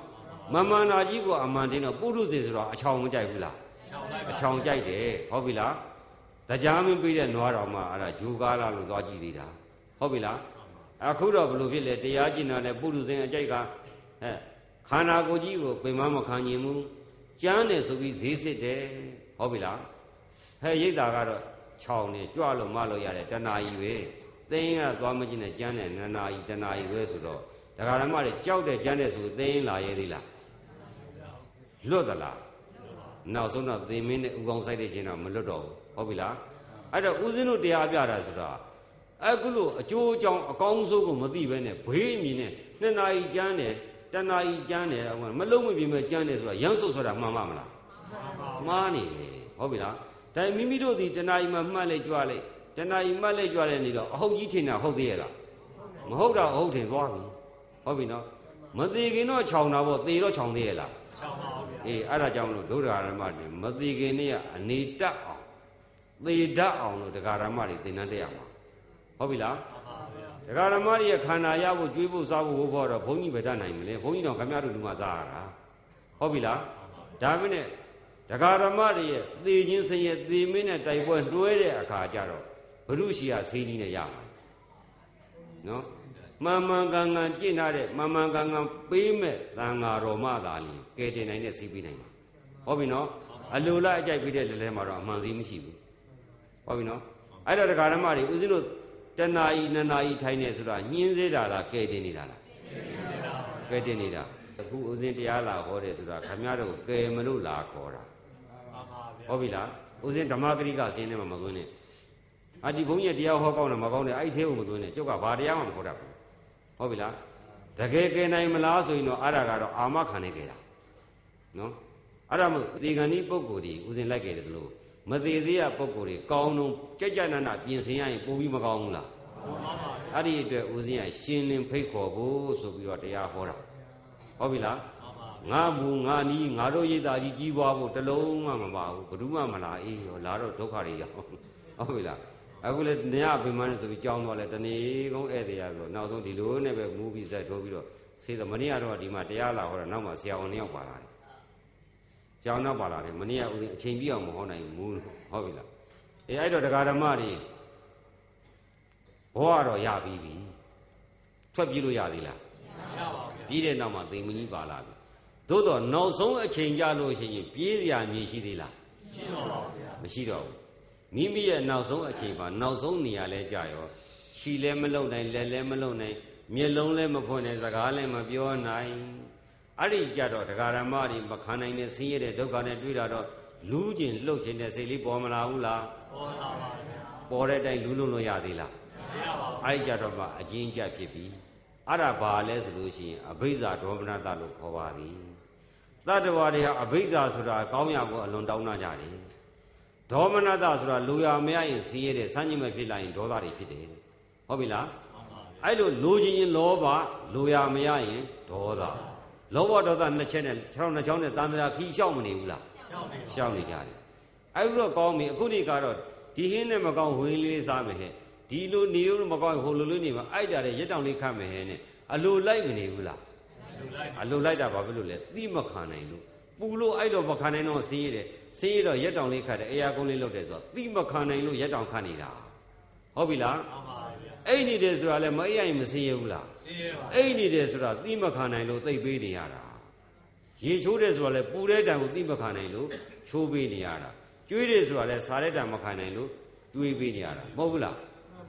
မမှန်တာကြီးကအမှန်တင်းတော့ပုရုဇဉ်ဆိုတော့အချောင်မကြိုက်ဘူးလားချောင်းလိုက်အပါချောင်ကြိုက်တယ်ဟုတ်ပြီလားတရားမင်းပေးတဲ့နွားတော်မှအဲ့ဒါဂျူကားလာလို့သွားကြည့်သေးတာ ဟုတ်ပြီလားအခုတော့ဘလို့ဖြစ်လဲတရားကျင့်တာနဲ့ပုရုဇဉ်အကြိုက်ကဟဲ့ခန္ဓာကိုယ်ကြီးကိုပင်မမခံကျင်ဘူးကြမ်းတယ်ဆိုပြီးဈေးစစ်တယ်ဟုတ်ပြီလားဟဲ့ရိတ်တာကတော့ခြောင်နေကြွလို့မလို့ရတယ်တဏှာကြီးပဲပသိင်းကသွားမကျင်နဲ့ကျမ်းတယ်နနာဤတနာဤပဲဆိုတော့ဒကာဓမ္မတွေကြောက်တယ်ကျမ်းတယ်ဆိုသိင်းလာရဲသေးလားလွတ်သလားနောက်ဆုံးတော့သင်မင်းနဲ့ဥကောင်းဆိုင်တဲ့ချင်းတော့မလွတ်တော့ဘူးဟုတ်ပြီလားအဲ့တော့ဦးဇင်းတို့တရားပြတာဆိုတာ အခုလို့အကျိုးအကြောင်းအကောင်းဆုံးကိုမသိဘဲနဲ့ဘေးအမြင်နဲ့နှစ်နာရီကျမ်းတယ်တဏှာကြီးကျမ်းတယ်မလုံးမပြင်းမဲ့ကျမ်းတယ်ဆိုတာရမ်းစုပ်ဆိုတာမှန်ပါမလားမှားနေတယ်ဟုတ်ပြီလားဒါမိမိတို့ဒီတဏှာကြီးမှာမှတ်လိုက်ကြွလိုက်တဏှာကြီးမှတ်လိုက်ကြွလိုက်နေတော့အဟုတ်ကြီးထင်တာဟုတ်သေးရဲ့လားမဟုတ်တာဟုတ်ထင်သွားပြီဟုတ်ပြီနော်မသေးခင်တော့ခြောင်တာပေါ့သေတော့ခြောင်သေးရဲ့လားချောင်းပါဗျာအေးအဲ့ဒါကြောင့်မလို့ဒုဒ္ဒရာဓမ္မတွေမသေးခင်နေ့ကအနေတက်အောင်သေတတ်အောင်လို့ဒကာဓမ္မတွေသင်တန်းတက်ရမှာ ဟုတ်ပြီလားမှန်ပါဗျာဒကာဓမ္မတွေရဲ့ခန္ဓာရဖို့ကျွေးဖို့စားဖို့ဘိုးဘောတော့ဘုန်းကြီးပဲတတ်နိုင်မလဲဘုန်းကြီးတော့ခမရတို့လူမှစားရတာဟုတ်ပြီလားဒါမင်းနဲ့ဒကာဓမ္မတွေရဲ့သေခြင်းစရဲ့သေမင်းနဲ့တိုက်ပွဲတွဲတဲ့အခါကျတော့ဘုရုရှိယဈေးကြီးနဲ့ရမှာနော်မှန်မှန်ကန်ကန်ကျင့်ထားတဲ့မှန်မှန်ကန်ကန်ပေးမဲ့သံဃာတော်မှသာလျှင်ကဲတင်နိုင်တဲ့ဈေးပေးနိုင်မှာဟုတ်ပြီနော်အလိုလားအကြိုက်ပေးတဲ့လက်ထဲမှာတော့အမှန်ဈေးမရှိဘူးဟုတ်ပြီနော်အဲ့တော့ဒကာဓမ္မတွေဦးဇင်းတို့ တဏှာဤနနာဤထိုင်နေဆိုတာညှင်းစေတာလားကဲတင်နေတာလားကဲတင်နေတာအခုဦးဇင်းတရားလာဟောတယ်ဆိုတာခမရတို့ကဲမလို့လာခေါ်တာမှန်ပါဗျာဟုတ်ပြီလားဦးဇင်းဓမ္မဂရိကစင်းထဲမှာမသွင်းနဲ့အဒီဘုန်းကြီးတရားဟောကောင်းတယ်မကောင်းတယ်အဲ့ဒီသေးကိုမသွင်းနဲ့ကျုပ်ကဘာတရားမှမခေါ်တတ်ဘူးဟုတ်ပြီလားတကယ်ကဲနိုင်မလားဆိုရင်တော့အဲ့ဒါကတော့အာမခံနေကြတာနော်အဲ့ဒါမို့ဒီကံဒီပုံကိုယ်ဒီဦးဇင်းလိုက်ကြတယ်လို့ မသေးသေးရပုံကိုယ်တွေကောင်းတော့ကြက်ကြနနာပြင်ဆင်ရရင်ပိုပြီးမကောင်းဘူးလားမှန်ပါဗျာအဲ့ဒီအတွက်ဦးဇင်းကရှင်းလင်းဖိတ်ခေါ်ဖို့ဆိုပြီးတော့တရားဟောတာဟုတ်ပြီလားမှန်ပါငါမူငါနီးငါတို့ရိတ်သားကြီးကြီးပွားဖို့တလုံးမှမပါဘူးဘယ်သူမှမလာအေးရောလာတော့ဒုက္ခတွေရောက်ဟုတ်ပြီလားအခုလေညအပင်မနဲ့ဆိုပြီးကြောင်းသွားလဲတနေ့ကုန်းဧည့်သည်ရပြီးတော့နောက်ဆုံးဒီလိုနဲ့ပဲမူပြီးဆက်ထိုးပြီးတော့ဆေးတော့မနေ့ကတော့ဒီမှာတရားလာဟောတာနောက်မှဆရာဝန်နှစ်ယောက်ပါလာတယ် ကျောင်းနောက်ပါလာတယ်မနေ့ကဦးဇင်းအချိန်ပြည့်အောင်မဟောနိုင်ဘူးလို့ဟုတ်ပြီလားအေးအဲ့တော့တရားဓမ္မတွေဘောကတော့ရပြီးပြီထွက်ပြေးလို့ရသေးလားရပါဗျာပြီးတဲ့နောက်မှာသိမ်မကြီးပါလာပြီသို့တော့နောက်ဆုံးအချိန်ကြလို့ရှိရင်ပြေးစရာမြေရှိသေးလားရှင်းတော့ပါဗျာမရှိတော့ဘူးမိမိရဲ့နောက်ဆုံးအချိန်မှာနောက်ဆုံးနေရာလဲကြာရောခြီလဲမလုံနိုင်လက်လဲမလုံနိုင်မျက်လုံးလဲမဖွင့်နိုင်စကားလဲမပြောနိုင် အဲ့ဒီကြတော့ဒကာရမတွေမခံနိုင်တဲ့ဆင်းရဲတဲ့ဒုက္ခနဲ့တွေ့တာတော့လူးကျင်လှုပ်ခြင်းတဲ့စိတ်လေးပေါ်မလာဘူးလားပေါ်လာပါဗျာပေါ်တဲ့အတိုင်းလူးလုံးလို့ရသေးလားမရပါဘူးအဲ့ဒီကြတော့မှအကျဉ်းကြဖြစ်ပြီအဲ့ဒါဘာလဲဆိုလို့ရှိရင်အဘိဇာဒေါမနတလို့ခေါ်ပါသည်တတ္တဝါတွေဟာအဘိဇာဆိုတာကောင်းရဖို့အလွန်တောင်းတကြတယ်ဒေါမနတဆိုတာလူရမရရင်ဆင်းရဲတဲ့စမ်းကြည့်မဲ့ဖြစ်လာရင်ဒေါသတွေဖြစ်တယ်ဟုတ်ပြီလားမှန်ပါဗျာအဲ့လိုလူချင်းရင်လောဘလူရမရရင်ဒေါသ လောဘဒေါသနှစ်ချက်နဲ့ခြေထောက်နှစ်ချောင်းနဲ့တန်ត្រာခီးလျှောက်မနေဘူးလားရှောင်းနေပါရှောက်နေကြတယ်အဲ့လိုတော့ကောင်းပြီအခုဒီကတော့ဒီဟင်းနဲ့မကောင်းဝင်းလေးစားမယ်ဟဲ့ဒီလိုနေလို့မကောင်းဟိုလိုလေးနေမှာအိုက်ကြတယ်ရက်တောင်လေးခတ်မယ်ဟဲ့နဲ့အလိုလိုက်မနေဘူးလားလူလိုက်အလိုလိုက်တာဘာဖြစ်လို့လဲသိမခံနိုင်လို့ပူလို့အဲ့တော့မခံနိုင်တော့ဆင်းရဲတယ်ဆင်းရဲတော့ရက်တောင်လေးခတ်တယ်အရာကုန်းလေးလုပ်တယ်ဆိုတော့သိမခံနိုင်လို့ရက်တောင်ခတ်နေတာဟုတ်ပြီလားမှန်ပါဗျာ အိတ်နေတယ်ဆိုတာလည်းမအိပ်ရင်မဆင်းရဲဘူးလားရှင်းရပါအိတ်နေတယ်ဆိုတာသိမခံနိုင်လို့သိပ်ပေးနေရတာရေချိုးတယ်ဆိုတာလည်းပူတဲ့တံကိုသိမခံနိုင်လို့ချိုးပေးနေရတာကျွေးတယ်ဆိုတာလည်းစားတဲ့တံမခံနိုင်လို့ကျွေးပေးနေရတာမဟုတ်ဘူးလား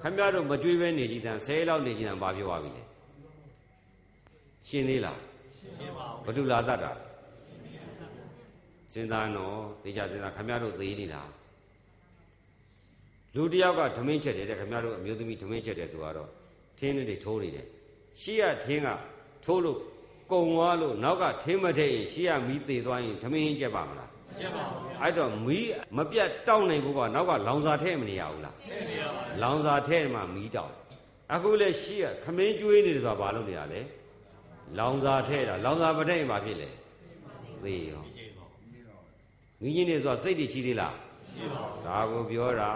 ခမရတို့မကျွေးဘဲနေကြည်တန်ဆဲလောက်နေကြည်တန်ဘာပြောပါပြီလဲရှင်းသေးလားရှင်းပါဘဒုလာတတ်တာစဉ်းစားနော်သေချာစဉ်းစားခမရတို့သေးနေတာ လူတစ်ယောက်ကဓမင်းချက်တယ်တဲ့ခမရတို့အမျိုးသမီးဓမင်းချက်တယ်ဆိုတော့ထင်းတွေထိုးနေတယ်ရှေ့ကထင်းကထိုးလို့ကုံသွားလို့နောက်ကထင်းမထည့်ရင်ရှေ့ကမီးသေးသွားရင်ဓမင်းချက်ပါမလားရှင်းပါဗျာအဲ့တော့မီးမပြတ်တောက်နိုင်ဘူးကနောက်ကလောင်စာထည့်မနေရဘူးလားထည့်နေရပါလောင်စာထည့်မှမီးတောက်အခုလဲရှေ့ကခမင်းကျွေးနေတယ်ဆိုတာဘာလို့နေရလဲလောင်စာထည့်တာလောင်စာမထည့်ရင်ဘာဖြစ်လဲသေရောကြည့်ပါငင်းကြီးနေဆိုတာစိတ်တွေရှိသေးလားရှင်းပါဒါကိုပြောတာ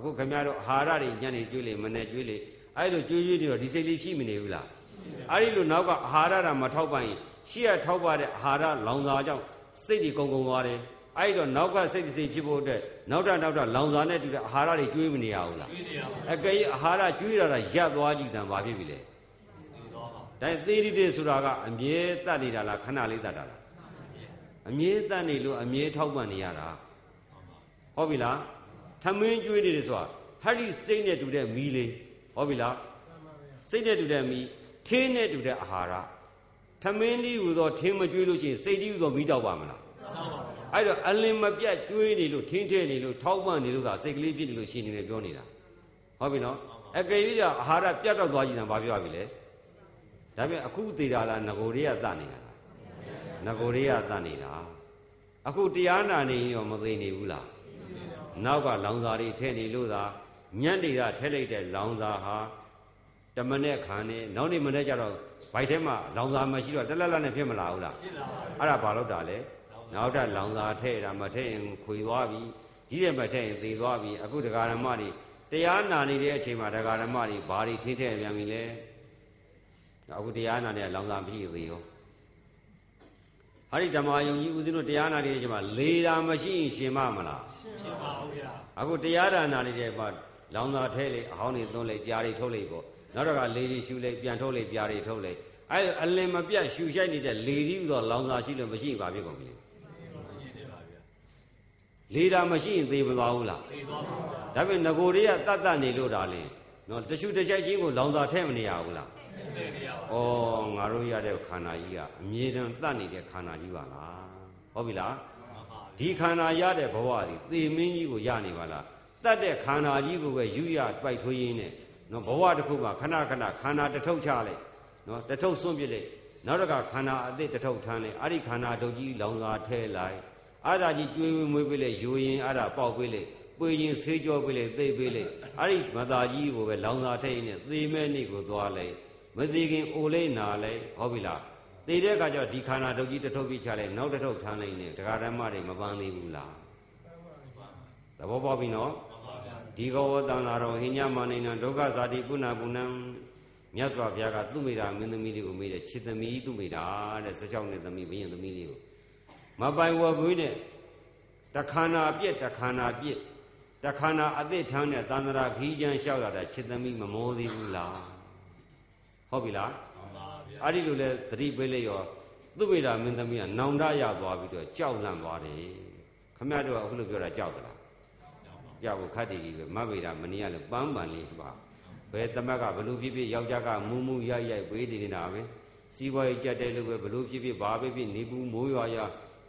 အခုခင်ဗျားတို့အာဟာရတွေညနေကျွေးလေမနေ့ကျွေးလေအဲ့လိုကျွေးကျွေးနေတော့ဒီစိတ်လေးရှိမနေဘူးလားအဲ့ဒီလိုနောက်ကအာဟာရတာမထောက်ပံ့ရင်ရှေ့ကထောက်ပတဲ့အာဟာရလောင်စာကြောင့်စိတ်တွေကုံကုံသွားတယ်အဲ့ဒီတော့နောက်ကစိတ်တစ်စိတ်ဖြစ်ဖို့အတွက်နောက်တာနောက်တာလောင်စာနဲ့တူတဲ့အာဟာရတွေကျွေးမနေရဘူးလားကျွေးနေရပါအကယ်၍အာဟာရကျွေးရတာရပ်သွားကြည့်တံဘာဖြစ်ပြီလဲဒီတော့ပါဒါသေးတိတေဆိုတာကအမြဲတတ်နေတာလားခဏလေးတတ်တာလားအမြဲတတ်နေလို့အမြဲထောက်ပံ့နေရတာဟုတ်ပြီလား ထမင်းကျွေးနေတယ်ဆိုတာဟဲ့ဒီစိတ်နဲ့တူတဲ့မီးလေးဟုတ်ပြီလားစိတ်နဲ့တူတဲ့မိထင်းနဲ့တူတဲ့အာဟာရထမင်းဒီဟူသောထင်းမကျွေးလို့ရှိရင်စိတ်ဒီဟူသောမိတောက်ပါမလားအဲ့တော့အလင်မပြတ်ကျွေးနေလို့ထင်းထဲနေလို့ထောက်ပံ့နေလို့သာစိတ်ကလေးဖြစ်နေလို့ရှိနေတယ်ပြောနေတာဟုတ်ပြီနော်အကယ်၍အာဟာရပြတ်တော့သွားကြည့်တယ်ဘာပြောရပြီလဲဒါပြန်အခုသေးတာလားငကိုတွေကတတ်နေတာလားငကိုတွေကတတ်နေတာအခုတရားနာနေရင်ရောမသိနေဘူးလား နောက်ကလောင်စာတွေထည့်နေလို့သာညံ့နေတာထည့်လိုက်တဲ့လောင်စာဟာတမနဲ့ခံနေနောက်နေ့မနေ့ကျတော့ဘိုက်ထဲမှာလောင်စာမရှိတော့တက်လက်လက်နဲ့ဖြစ်မလာဘူးလားဖြစ်လာပါအဲ့ဒါဘာလို့တာလဲနောက်တက်လောင်စာထည့်တာမထည့်ရင်ခွေသွားပြီကြီးတယ်မထည့်ရင်သေသွားပြီအခုတရားဓမ္မတွေတရားနာနေတဲ့အချိန်မှာတရားဓမ္မတွေဘာတွေထိထည့်ပြန်ပြီလဲအခုတရားနာနေတဲ့လောင်စာမရှိသေးရောဟာဒီဓမ္မယုံကြီးဦးဇင်းတို့တရားနာနေတဲ့အချိန်မှာလေတာမရှိရင်ရှင်မမလားဖြစ်ပါဦးဗျာ အခုတရားဒါနာနေတဲ့မှာလောင်သာထဲလေအဟောင်းနေသွန်းလေပြားတွေထုတ်လေပေါ့နောက်တော့ကလေတွေရှူလေပြန်ထုတ်လေပြားတွေထုတ်လေအဲအလင်မပြတ်ရှူရှိုက်နေတဲ့လေဒီဥသောလောင်သာရှိလို့မရှိရင်ဘာဖြစ်ကုန်ပြီလဲရှင်းနေပါဗျာလေတာမရှိရင်သေမသွားဘူးလားသိသွားပါဗျာဒါပေမဲ့ငကိုတွေကတတ်တတ်နေလို့ဒါလေနော်တရှူတချိုက်ချင်းကိုလောင်သာထဲမနေရဘူးလားသိနေရပါဩငါတို့ရတဲ့ခန္ဓာကြီးကအမြဲတမ်းတတ်နေတဲ့ခန္ဓာကြီးပါလားဟုတ်ပြီလားမှန်ပါ ဒီခန္ဓာရတဲ့ဘဝသည်သေမင်းကြီးကိုရနေပါလားတတ်တဲ့ခန္ဓာကြီးကိုပဲယူရပိုက်ထွေးရင်းနဲ့နော်ဘဝတစ်ခုမှာခဏခဏခန္ဓာတစ်ထုပ်ချလိုက်နော်တစ်ထုပ်စွန့်ပစ်လိုက်နောက်တစ်ခါခန္ဓာအသစ်တစ်ထုပ်ထမ်းလိုက်အဲ့ဒီခန္ဓာဒုတ်ကြီးလောင်စာထဲလိုက်အဲ့ဒါကြီးကျွေးဝေးမွေးပေးလိုက်ယူရင်အဲ့ဒါပေါက်ပေးလိုက်ပွေရင်ဆေးကြောပေးလိုက်သိပ်ပေးလိုက်အဲ့ဒီမသားကြီးကိုပဲလောင်စာထဲနဲ့သေမဲ့နေ့ကိုသွားလိုက်မသေးခင်အိုလိုက်နာလိုက်ဟုတ်ပြီလား သေတဲ့အခါကျတော့ဒီခန္ဓာဒုတ်ကြီးတစ်ထုပ်ပြချလိုက်နောက်တစ်ထုပ်ထမ်းလိုက်နေဒကာဓမ္မတွေမပန်းသေးဘူးလားသဘောပေါက်ပြီနော်မှန်ပါဗျာဒီကောဝတံလာတော်ဟိညမနိနံဒုက္ခဇာတိပုဏ္ဏပုဏ္ဏံမြတ်စွာဘုရားကသူမိတာမင်းသမီးတွေကိုမေးတယ်ခြေသမီးသူမိတာတဲ့16နှစ်သမီးဘုရင်သမီးလေးကိုမပိုင်ဝဘွေးနဲ့တခန္ဓာပြက်တခန္ဓာပြက်တခန္ဓာအသစ်ထမ်းတဲ့သန္တရာခီးချမ်းလျှောက်လာတာခြေသမီးမမောသေးဘူးလားဟုတ်ပြီလားမှန်ပါဗျာ အဲ့ဒီလိုလဲသတိပေးလိုက်ရောသူမိတာမင်းသမီးကနောင်တရသွားပြီးတော့ကြောက်လန့်သွားတယ်ခမရတို့ကအခုလိုပြောတာကြောက်သလားကြောက်ဖို့ခတ်တည်ကြီးပဲမဗေဒမနီးရလည်းပန်းပန်လေးပါဘယ်သမက်ကဘလို့ဖြစ်ဖြစ်ယောက်ျားကမူးမူးရိုက်ရိုက်ဝေးတည်နေတာပဲစီးပွားရေးကြက်တဲ့လူပဲဘလို့ဖြစ်ဖြစ်ဘာပဲဖြစ်နေဘူးမိုးရွာရ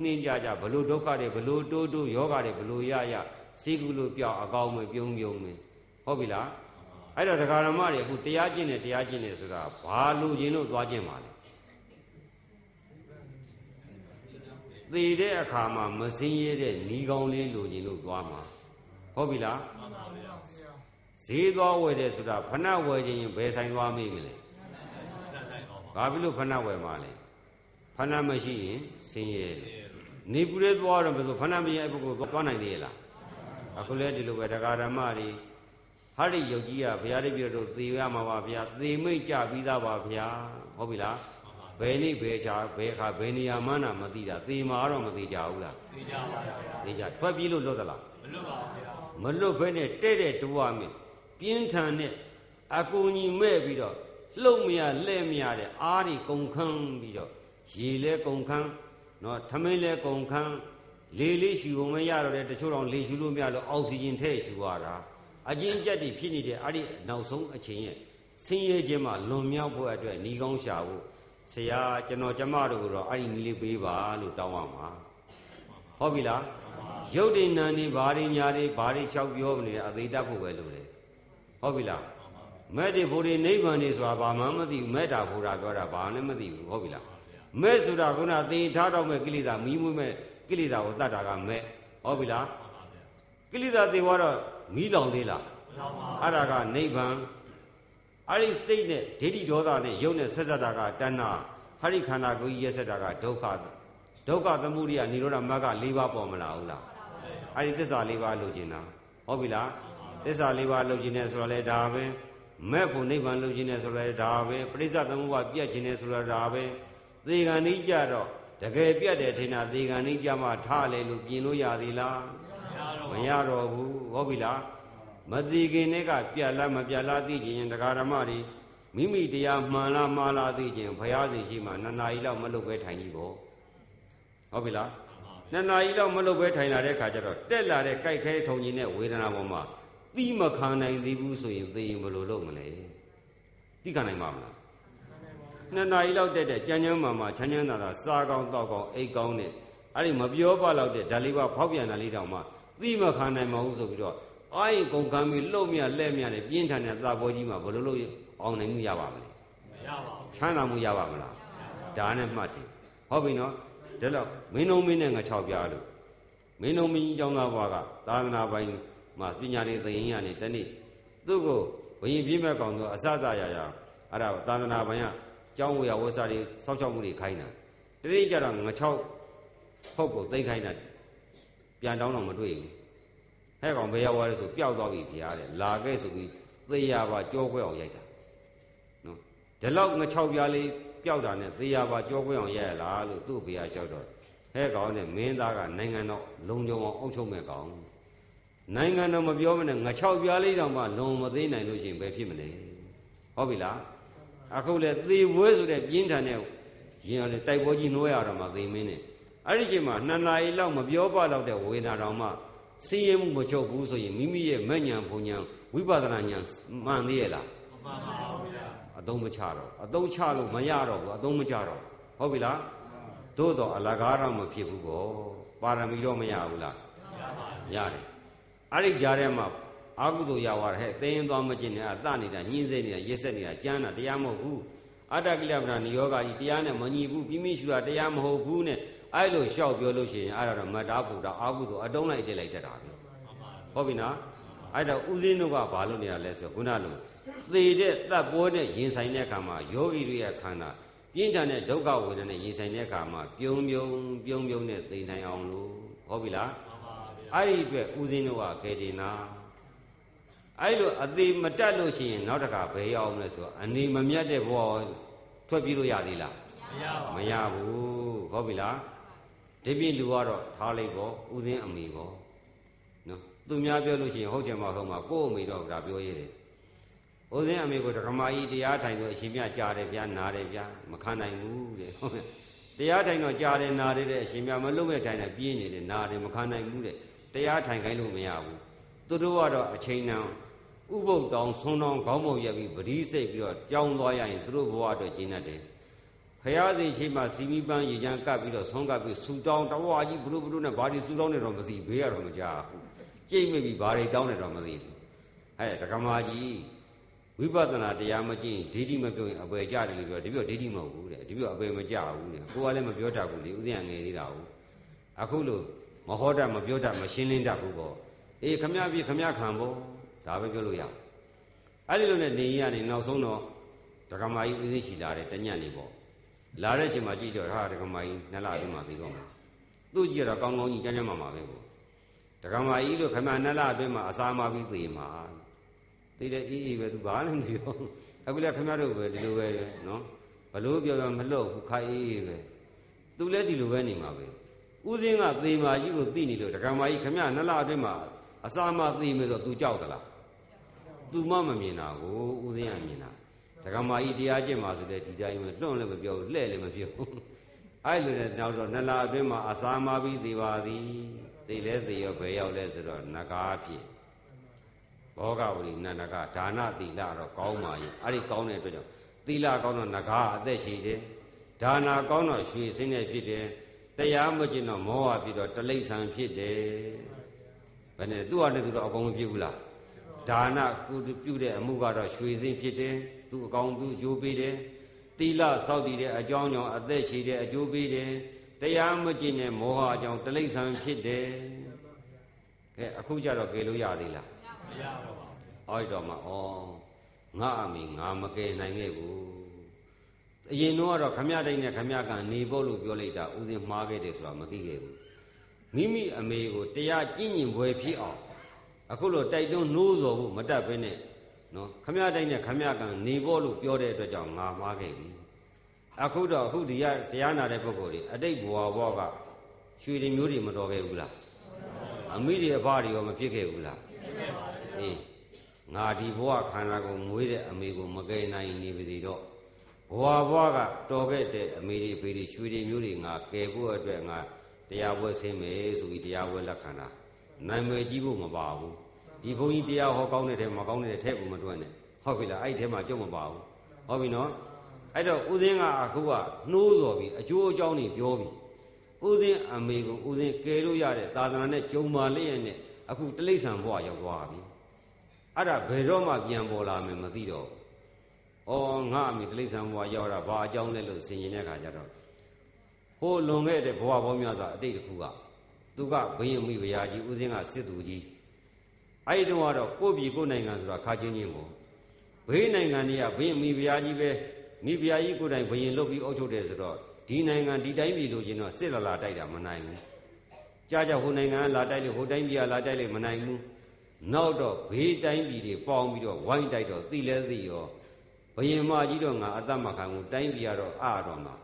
နှင်းကြကြဘလို့ဒုက္ခတွေဘလို့တိုးတိုးယောဂတွေဘလို့ရရစီကူလို့ပြောက်အကောင်းမပြုံးပြုံးမဟုတ်ပြီလား အဲ့တော့ဒကာရမတွေအခုတရားကျင့်တယ်တရားကျင့်တယ်ဆိုတာဘာလို့ခြင်းလို့သွားကျင့်ပါလဲသေတဲ့အခါမှာမစင်းရဲတဲ့ဤကောင်းလေးလိုခြင်းလို့သွားမှာဟုတ်ပြီလားမှန်ပါဗျာဈေးသွားဝယ်တယ်ဆိုတာဖဏဝယ်ခြင်းရင်ဘယ်ဆိုင်သွားမိမလဲသက်ဆိုင်တော့ပါဘာဖြစ်လို့ဖဏဝယ်မှာလဲဖဏမရှိရင်ဆင်းရဲတယ်နေပူရဲသွားတော့မဆိုဖဏမရင်အပုကိုသွားနိုင်သေးရဲ့လားအခုလဲဒီလိုပဲတရားဓမ္မတွေ ဟာဒီယုတ်ကြီးကဘုရားတပည့်တော်တို့သေရမှာပါဗျာသေမိတ်ကြပြီးသားပါဗျာဟုတ်ပြီလားဘယ်နေ့ဘယ်ချာဘယ်ခါဘယ်နေရာမှန်းတာမသိတာသေမှာတော့မသိကြဘူးလားသိကြပါဗျာသိကြထွက်ပြေးလို့လွတ်သလားမလွတ်ပါဘူးဗျာမလွတ်ဘဲနဲ့တဲ့တဲ့တိုးရမယ်ပြင်းထန်တဲ့အကူညီမဲ့ပြီးတော့လှုပ်မရလှဲ့မရတဲ့အားတွေကုန်ခန်းပြီးတော့ရေလဲကုန်ခန်းနော်ထမင်းလဲကုန်ခန်းလေလေးရှူုံမရတော့တဲ့တချို့တော့လေရှူလို့မရလို့အောက်ဆီဂျင်ထည့်ရှူရတာ အကျဉ်းချက်တွေဖြစ်နေတဲ့အဲ့ဒီနောက်ဆုံးအချိန်ရဲ့ဆင်းရဲခြင်းမှာလွန်မြောက်ဖို့အတွက်ဏီကောင်းရှာဖို့ဆရာကျွန်တော်ကျမတို့ကတော့အဲ့ဒီနီးလေးပေးပါလို့တောင်းရမှာဟုတ်ပြီလားရုပ်တည်နံနေဘာတွေညာတွေဘာတွေလျှောက်ပြောနေတယ်အသေးတတ်ဖို့ပဲလို့လေဟုတ်ပြီလားမဲ့တွေဖို့တွေနိဗ္ဗာန်တွေဆိုတာဘာမှမသိဘူးမဲ့တာဖို့တာပြောတာဘာလည်းမသိဘူးဟုတ်ပြီလားမဲ့ဆိုတာခုနသင်ထားတော့မဲ့ကိလေသာမီးမွေးမဲ့ကိလေသာကိုတတ်တာကမဲ့ဟုတ်ပြီလားကိလေသာသေသွားတော့ မီးလောင်သေးလားလောင်ပါအဲ့ဒါကနိဗ္ဗာန်အဲ့ဒီစိတ်နဲ့ဒိဋ္ဌိဒေါသနဲ့ယုတ်နဲ့ဆက်ဆက်တာကတဏှာဟာဒီခန္ဓာကိုယ်ကြီးရက်ဆက်တာကဒုက္ခဒုက္ခသမုဒိယនិရောဓမဂ္ဂ၄ပါးပေါ်မလာဘူးလားအဲ့ဒီသစ္စာလေးပါးလိုချင်တာဟုတ်ပြီလားသစ္စာလေးပါးလိုချင်တယ်ဆိုတော့လေဒါပဲမဲ့ဖို့နိဗ္ဗာန်လိုချင်တယ်ဆိုတော့လေဒါပဲပရိစ္ဆသမုပ္ပါပြတ်ချင်တယ်ဆိုတော့ဒါပဲသေကံဤကြတော့တကယ်ပြတ်တယ်ထင်တာသေကံဤကြမှထားလေလို့ပြင်လို့ရသေးလားမရတော့မရတော့ဘူး ဟုတ်ပြီလားမတိခင်နဲ့ကပြတ်လားမပြတ်လားသိချင်ရင်တရားဓမ္မတွေမိမိတရားမှန်လားမှားလားသိချင်ဘုရားရှင်ရှိမှနှစ်နာရီလောက်မလုပ်ပဲထိုင်ကြည့်ပေါ့ဟုတ်ပြီလားနှစ်နာရီလောက်မလုပ်ပဲထိုင်လာတဲ့ခါကျတော့တက်လာတဲ့ကြိုက်ခဲထုံကြီးနဲ့ဝေဒနာပေါ်မှာတိမခံနိုင်သေးဘူးဆိုရင်သေရင်ဘယ်လိုလုပ်မလဲတိခံနိုင်မှာမလားနှစ်နာရီလောက်တက်တဲ့ကြမ်းကြမ်းမာမာချမ်းချမ်းသာသာစားကောင်းတောက်ကောင်းအိတ်ကောင်းနဲ့အဲ့ဒီမပြောပါတော့တဲ့ဓာလေးပါဖောက်ပြန်တာလေးတောင်မှ တိမခံနိုင်မဘူးဆိုပြီးတော့အာရင်ကုန်ကမ်းပြီးလှုပ်မြလက်မြနဲ့ပြင်းထန်တဲ့သာဘောကြီးမှာဘယ်လိုလုပ်အောင်နိုင်မှုရပါမလဲ မရပါဘူး ချမ်းသာမှုရပါမလားဒါနဲ့မှတ်တယ်ဟုတ်ပြီနော်ဒါတော့မင်းလုံးမင်းနဲ့ငါ6ပြားလို့မင်းလုံးမင်းကြီးเจ้าသားဘွားကသာသနာပိုင်းမှာပညာရေးသင်ရင်းရနေတနေ့သူ့ကိုဘယင်ပြည့်မဲ့ကောင်တော့အစစရာရာအဲ့ဒါသာသနာပိုင်းကကျောင်းဝေယဝဆာတွေစောက်ချောက်မှုတွေခိုင်းတာတတိကြတော့ငါ6ဟုတ်ကိုသိမ့်ခိုင်းတာ ပြန်တောင်းတော့မတွေ့ဘူးဟဲ့ကောင်ဘယ်ရောက်သွားလဲဆိုပျောက်သွားပြီဗျာတဲ့လာခဲ့ဆိုပြီးသေရပါကြောခွဲအောင်ရိုက်တာနော်ဒီလောက်င၆ပြားလေးပျောက်တာနဲ့သေရပါကြောခွင့်အောင်ရရလားလို့သူ့ဘေးကလျှောက်တော့ဟဲ့ကောင်နဲ့မင်းသားကနိုင်ငံတော်လုံခြုံအောင်အုပ်ချုပ်မဲ့ကောင်နိုင်ငံတော်မပြောမနဲ့င၆ပြားလေးတောင်မှလုံမသေးနိုင်လို့ရှိရင်ဘယ်ဖြစ်မလဲဟုတ်ပြီလားအခုလေသေဝဲဆိုတဲ့ပြင်းထန်တဲ့ရင်ရတဲ့တိုက်ပွဲကြီးနှိုးရတော့မှသေမင်းနဲ့ အဲ့ဒီချိန်မှာနှစ်နာရီလောက်မပြောပါတော့တဲ့ဝေဒနာတော်မှစီးရဲမှုမချုပ်ဘူးဆိုရင်မိမိရဲ့မဲ့ညာဘုံညာဝိပဿနာညာမှန်သေးရဲ့လားမမှန်ပါဘူးဗျာအသုံးမချတော့အသုံးချလို့မရတော့ဘူးအသုံးမချတော့ဟုတ်ပြီလားသို့တော့အလကားတော့မဖြစ်ဘူးကောပါရမီတော့မရဘူးလားရပါဘူးရတယ်အဲ့ဒီကြားထဲမှာအာဟုတုရဝါဟဲ့သိရင်သွားမကျင်နဲ့အတနေတာညှင်းစေးနေတာရက်ဆက်နေတာကြမ်းတာတရားမဟုတ်ဘူးအတ္တကိလပ္ပဏနိယောဂကြီးတရားနဲ့မညီဘူးပြင်းပြရှူတာတရားမဟုတ်ဘူးနဲ့ အဲ့လိုလျှောက်ပြောလို့ရှိရင်အဲ့ဒါတော့မတ္တာဘုဒ္ဓအာဟုတုအတုံးလိုက်တက်လိုက်တတ်တာပဲမမှန်ပါဘူးဟုတ်ပြီနော်အဲ့တော့ဥစဉ်တို့ကဘာလို့နေတာလဲဆိုတော့ခုနလိုသေတဲ့တပ်ပွဲနဲ့ရင်ဆိုင်တဲ့အခါမှာယောဂီတွေရဲ့ခန္ဓာပြင်းထန်တဲ့ဒုက္ခဝေဒနာနဲ့ရင်ဆိုင်တဲ့အခါမှာပြုံးပြုံးပြုံးပြုံးနဲ့သိနိုင်အောင်လို့ဟုတ်ပြီလားမှန်ပါဗျာအဲ့ဒီအတွက်ဥစဉ်တို့ကကေတင်နာအဲ့လိုအသေးမတက်လို့ရှိရင်နောက်တစ်ခါဘယ်ရောက်မလဲဆိုတော့အနေမမြတ်တဲ့ဘဝထွက်ပြေးလို့ရသေးလားမရပါမဘူးရဘူးဟုတ်ပြီလား ဒီပြင်လူကတော့ထားလိုက်ပေါ့ဥစဉ်အမိပေါ့နော်သူများပြောလို့ရှိရင်ဟုတ်ချင်မှဟုတ်မှာကိုယ့်အမိတော့ဒါပြောရတယ်ဥစဉ်အမိကိုဒကမာကြီးတရားထိုင်ဆိုအရှင်မြတ်ကြားတယ်ဗျာနားတယ်ဗျာမခံနိုင်ဘူးတဲ့ဟုတ်မယ်တရားထိုင်တော့ကြားတယ်နားတယ်တဲ့အရှင်မြတ်မလုံးမဲ့ထိုင်တယ်ပြင်းနေတယ်နားတယ်မခံနိုင်ဘူးတဲ့တရားထိုင်ခိုင်းလို့မရဘူးသူတို့ကတော့အချိန်တန်ဥပုပ်တောင်ဆွန်းတောင်ခေါင်းပုံရက်ပြီးပတိစိတ်ပြီးတော့ကြောင်းသွားရရင်သူတို့ဘဝအတွက်ကျဉ်းတတ်တယ် ဖရာစီရှိမှစီမီပန်းရေချမ်းကပ်ပြီးတော့ဆုံးကပ်ပြီးဆူတောင်းတဝါကြီးဘလို့ဘလို့နဲ့ဘာဒီဆူတောင်းနေတော့မသိဘေးရတော့မကြဘူးကြိတ်မိပြီဘာတွေတောင်းနေတော့မသိဘူးအဲတက္ကမကြီးဝိပဿနာတရားမကျင့်ဒိဋ္ဌိမပြုတ်ရင်အပယ်ကြတယ်လို့ပြောဒီပြောဒိဋ္ဌိမဟုတ်ဘူးတဲ့ဒီပြောအပယ်မကြဘူးတဲ့ကိုကလည်းမပြောတတ်ဘူးလေဥစဉ်ကငယ်သေးတာဟုတ်အခုလို့မဟောတတ်မပြောတတ်မရှင်းလင်းတတ်ဘူးပေါ့အေးခမပြခမခံပေါ့ဒါပဲပြောလို့ရအဲ့ဒီလိုနဲ့နေရနေနောက်ဆုံးတော့တက္ကမကြီးဥစဉ်ရှိလာတယ်တညံ့နေပေါ့ လာတဲ့အချိန်မှာကြည့်တော့ဟာဒကမာကြီးနှစ်လအတွင်းမှာသိတော့မှာသူ့ကြည့်တော့ကောင်းကောင်းကြီးကျန်းကျန်းမာမာပဲပေါ့ဒကမာကြီးလို့ခမနှစ်လအတွင်းမှာအစာမပြီးသေမှာသိတဲ့အေးအေးပဲသူဘာလည်းမပြောအခုလည်းခမတို့ပဲဒီလိုပဲနော်ဘလို့ပြောပြောမလို့ဘူးခိုင်အေးအေးပဲသူလည်းဒီလိုပဲနေမှာပဲဥစဉ်ကသေမာကြီးကိုသိနေလို့ဒကမာကြီးခမနှစ်လအတွင်းမှာအစာမသေမယ်ဆိုသူကြောက်သလားသူမှမမြင်တာကိုဥစဉ်ကမြင်တာဒ ကမာကြီးတရားကျင့်ပါဆိုတဲ့ဒီတိုင်းပဲလွှန့်လည်းမပြောဘူးလှဲ့လည်းမပြောဘူးအဲ့လိုနဲ့နောက်တော့နှစ်လအတွင်းမှာအစာမပြီးသေးပါသည်သိလဲသိရောဘယ်ရောက်လဲဆိုတော့နဂါဖြစ်ဘောဂဝရီနန္ဒကဒါနသီလတော့ကောင်းပါရဲ့အဲ့ဒီကောင်းတဲ့အတွက်ကြောင့်သီလကောင်းတော့နဂါအသက်ရှိတယ်ဒါနာကောင်းတော့ရွှေစင်းနဲ့ဖြစ်တယ်တရားမကျင့်တော့မောဟဖြစ်တော့တလိษံဖြစ်တယ်ဘယ်နဲ့သူ့ဟာနဲ့သူတော့အကုန်မဖြစ်ဘူးလားဒါနကုပြုတဲ့အမှုကတော့ရွှေစင်းဖြစ်တယ် သူအကောင်သူအကျိုးပေးတယ်သီလစောင့်တည်တဲ့အကြောင်းကြောင့်အသက်ရှိတဲ့အကျိုးပေးတယ်တရားမကျင့်တဲ့မောဟအကြောင်းတိလိษံဖြစ်တယ်ကဲအခုကြတော့ကယ်လို့ရသေးလားမရတော့ပါဘူးအော်တော့မှဩငါအမိငါမကယ်နိုင်ခဲ့ဘူးအရင်တော့ကတော့ခမရတိုင်းနဲ့ခမရကနေဖို့လို့ပြောလိုက်တာဥစဉ်မှားခဲ့တယ်ဆိုတာမသိခဲ့ဘူးမိမိအမေကိုတရားကျင့်ကျင်ပွဲဖြစ်အောင်အခုလိုတိုက်တွန်းနှိုးဆော်ဖို့မတတ်ဘဲနဲ့ နော်ခမရတိုင်းနဲ့ခမရကန်နေဖို့လို့ပြောတဲ့အတွက်ကြောင့်ငါမှားခဲ့ပြီအခုတော့အခုဒီရတရားနာတဲ့ပုဂ္ဂိုလ်တွေအတိတ်ဘဝဘောကရွှေတွေမျိုးတွေမတော်ခဲ့ဘူးလားအမိတွေအဖတွေရောမဖြစ်ခဲ့ဘူးလားအေးငါဒီဘဝခန္ဓာကိုမွေးတဲ့အမေကိုမကယ်နိုင်နေပါစေတော့ဘဝဘဝကတော်ခဲ့တဲ့အမေတွေဖေတွေရွှေတွေမျိုးတွေငါကယ်ဖို့အတွက်ငါတရားပွဲဆင်းမယ်ဆိုပြီးတရားပွဲလက်ခံတာနိုင်မယ်ကြီးဖို့မပါဘူး ဒီဘုန်းကြီးတရားဟောကောင်းတဲ့ထဲမကောင်းတဲ့ထဲကိုမတွန်းနဲ့ဟုတ်ပြီလားအဲ့ဒီထဲမှာကြုံမပါဘူးဟုတ်ပြီနော်အဲ့တော့ဥစဉ်ကအခုကနှိုးစော်ပြီးအကျိုးအကြောင်းတွေပြောပြီးဥစဉ်အမေကိုဥစဉ်ကယ်လို့ရတဲ့သာသနာနဲ့ဂျုံမာလျက်နဲ့အခုတိလိษံဘဝရောက်သွားပြီအဲ့ဒါဘယ်တော့မှပြန်ပေါ်လာမယ်မသိတော့ဘူးဩငါအမေတိလိษံဘဝရောက်တာဘာအကြောင်းလဲလို့ဆင်ရင်တဲ့ခါကျတော့ဟိုလွန်ခဲ့တဲ့ဘဝပေါင်းများစွာအတိတ်တစ်ခုကသူကဘယင်မိဘရာကြီးဥစဉ်ကစစ်သူကြီး အဲ့ဒီတော့ကတော့ကိုယ့်ပြည်ကိုယ်နိုင်ငံဆိုတာခါချင်းချင်းကိုဘေးနိုင်ငံတွေကဘယင်မိဘရာကြီးပဲမိဖုရားကြီးကိုယ်တိုင်ဘယင်လုတ်ပြီးအုပ်ချုပ်တယ်ဆိုတော့ဒီနိုင်ငံဒီတိုင်းပြည်လို့ချင်းတော့စစ်လာလာတိုက်တာမနိုင်ဘူးကြာကြာဟိုနိုင်ငံကလာတိုက်လို့ဟိုတိုင်းပြည်ကလာတိုက်လို့မနိုင်ဘူးနောက်တော့ဘေးတိုင်းပြည်တွေပေါင်းပြီးတော့ဝိုင်းတိုက်တော့သိလဲသိရောဘယင်မကြီးတော့ငါအသက်မခံဘူးတိုင်းပြည်ကတော့အတော့မှာ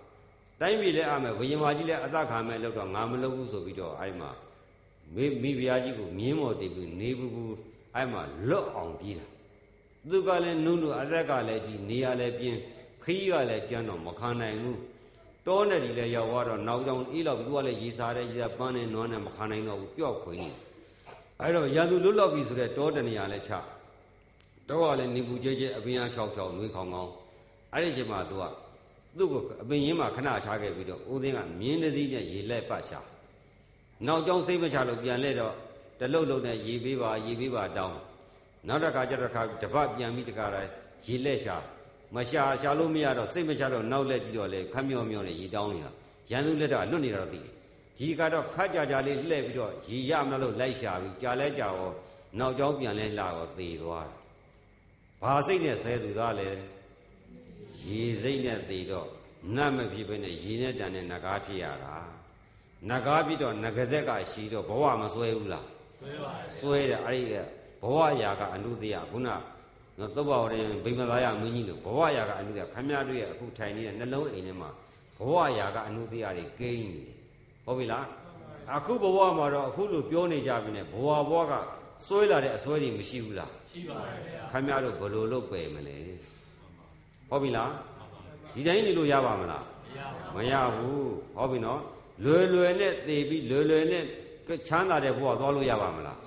တိုင်းပြည်လည်းအမယ်ဘယင်မကြီးလည်းအသက်ခံမယ်လို့တော့ငါမလုပ်ဘူးဆိုပြီးတော့အဲ့မှာ မိမိဖုရားကြီးကိုမြင်းမော်တင်ပြီးနေဘူးဘူးအဲ့မှာလွတ်အောင်ပြေးတာသူကလည်းနုံနုအသက်ကလည်းကြီးနေရလည်းပြင်းခီးကလည်းကြမ်းတော့မခံနိုင်ဘူးတောနဲ့ဒီလည်းရောက်သွားတော့နောက်ကြောင်အေးလောက်သူကလည်းရေစားတဲ့ရေစားပန်းနဲ့နွားနဲ့မခံနိုင်တော့ဘူးပျော့ခွေနေအဲ့တော့ရာသူလွတ်လောက်ပြီဆိုတဲ့တောတနေရာလည်းချတောကလည်းနေပူကျဲကျဲအပင်အား၆၆နှွေးခေါင်ခေါင်အဲ့ဒီချိန်မှာသူကသူ့ကိုအပင်ရင်းမှာခဏချခဲ့ပြီးတော့ဦးသိန်းကမြင်းတစ်စီးနဲ့ရေလက်ပတ်ရှာ နောက်ကြောင်စိတ်မချလို့ပြန်လဲတော့တလုတ်လုံးနဲ့ရေပေးပါရေပေးပါတောင်းနောက်တစ်ခါကျတော့တစ်ခါတပတ်ပြန်ပြီးတခါတိုင်းရေလက်ရှာမရှာရှာလို့မရတော့စိတ်မချတော့နောက်လက်ကြည့်တော့လေခမ်းမြော့မြော့နဲ့ရေတောင်းနေတာရန်သူလက်တော့လွတ်နေတာတော့သိတယ်ဒီကတော့ခတ်ကြကြလေးလှည့်ပြီးတော့ရေရမလို့လိုက်ရှာပြီးကြာလဲကြာရောနောက်ကျောင်းပြန်လဲလာတော့သေသွားတယ်ဘာစိတ်နဲ့ဆဲသူသားလဲရေစိတ်နဲ့သေတော့နတ်မဖြစ်ဘဲနဲ့ရေနဲ့တန်တဲ့နဂါးဖြစ်ရတာ နဂါးဖြစ်တော့ငကသက်ကရှိတော့ဘဝမစွဲဘူးလားဆွဲပါတယ်စွဲတယ်အဲ့ဒီဘဝရာကအနုတ္တယခုနနော်သုဘဝရင်ဗိမသာယမင်းကြီးလို့ဘဝရာကအနုတ္တယခမည်းတော်ရဲ့အခုထိုင်နေတဲ့နှလုံးအိမ်ထဲမှာဘဝရာကအနုတ္တယတွေကိန်းနေတယ်ဟုတ်ပြီလားအခုဘဝမှာတော့အခုလိုပြောနေကြပြီနဲ့ဘဝဘဝကစွဲလာတဲ့အစွဲတွေမရှိဘူးလားရှိပါတယ်ဗျာခမည်းတော်ဘယ်လိုလုပ်ပယ်မလဲဟုတ်ပြီလားဒီတိုင်းနေလို့ရပါမလားမရဘူးဟုတ်ပြီနော် လွယ်လွယ်နဲ့သေပြီးလွယ်လွယ်နဲ့ချမ်းသာတဲ့ဘဝသွားလို့ရပါမလား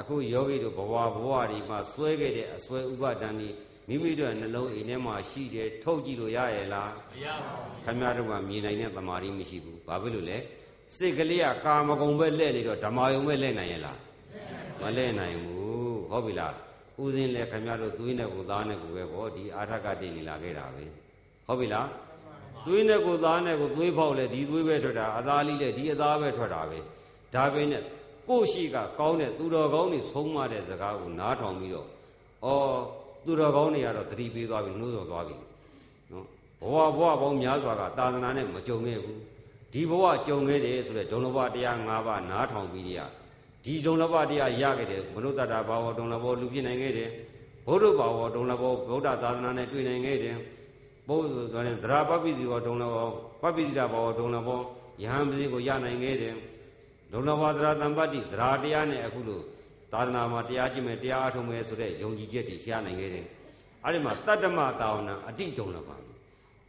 အခုယောဂီတို့ဘဝဘဝဒီမှာစွဲခဲ့တဲ့အစွဲဥပါဒဏ်ဒီမိမိတို့နှလုံးအိမ်ထဲမှာရှိတယ်ထုတ်ကြည့်လို့ရရဲ့လားမရပါဘူးခမရတို့ကမြင်နိုင်တဲ့သမာဓိမရှိဘူးဘာဖြစ်လို့လဲစိတ်ကလေးကကာမဂုံပဲလဲ့နေတော့ဓမ္မယုံပဲလဲ့နိုင်ရဲ့လားမလဲ့နိုင်ဘူးဟုတ်ပြီလားဥစဉ်လဲခမရတို့သွေးနဲ့ကိုသားနဲ့ကိုပဲပေါ့ဒီအာထကတည်နေလာခဲ့တာပဲဟုတ်ပြီလား သွေးနဲ့ကိုသားနဲ့ကိုသွေးဖောက်လဲဒီသွေးပဲထွက်တာအသားလေးလဲဒီအသားပဲထွက်တာပဲဒါပဲနဲ့ကိုရှိကကောင်းတဲ့သူတော်ကောင်းတွေဆုံးမတဲ့စကားကိုနားထောင်ပြီးတော့ဩသူတော်ကောင်းတွေကတော့တတိပေးသွားပြီနှိုးဆော်သွားပြီနော်ဘဝဘဝပေါင်းများစွာကသာသနာနဲ့မကြုံခဲ့ဘူးဒီဘဝကြုံခဲ့တယ်ဆိုတဲ့ဒုံလဘတရား၅ပါးနားထောင်ပြီးတည်းဒီဒုံလဘတရားရခဲ့တယ်မနုဿတ္တဘာဝဒုံလဘောလူပြည့်နိုင်ခဲ့တယ်ဘုဒ္ဓဘာဝဒုံလဘောဗုဒ္ဓသာသနာနဲ့တွေ့နိုင်ခဲ့တယ် ဘုရားဆိုတဲ့သရပပိစီဝဒုံလဘောပပိစိတဘာဝဒုံလဘောယဟန်ပစီကိုရနိုင်ခဲ့တယ်ဒုလဘသရတံပတ္တိသရာတရားနဲ့အခုလို့သာသနာမှာတရားကြည့်မယ်တရားအထုံးမယ်ဆိုတဲ့ယုံကြည်ချက်တွေရှားနိုင်ခဲ့တယ်။အဲဒီမှာတတ္တမတာဝနာအတိဒုံလဘ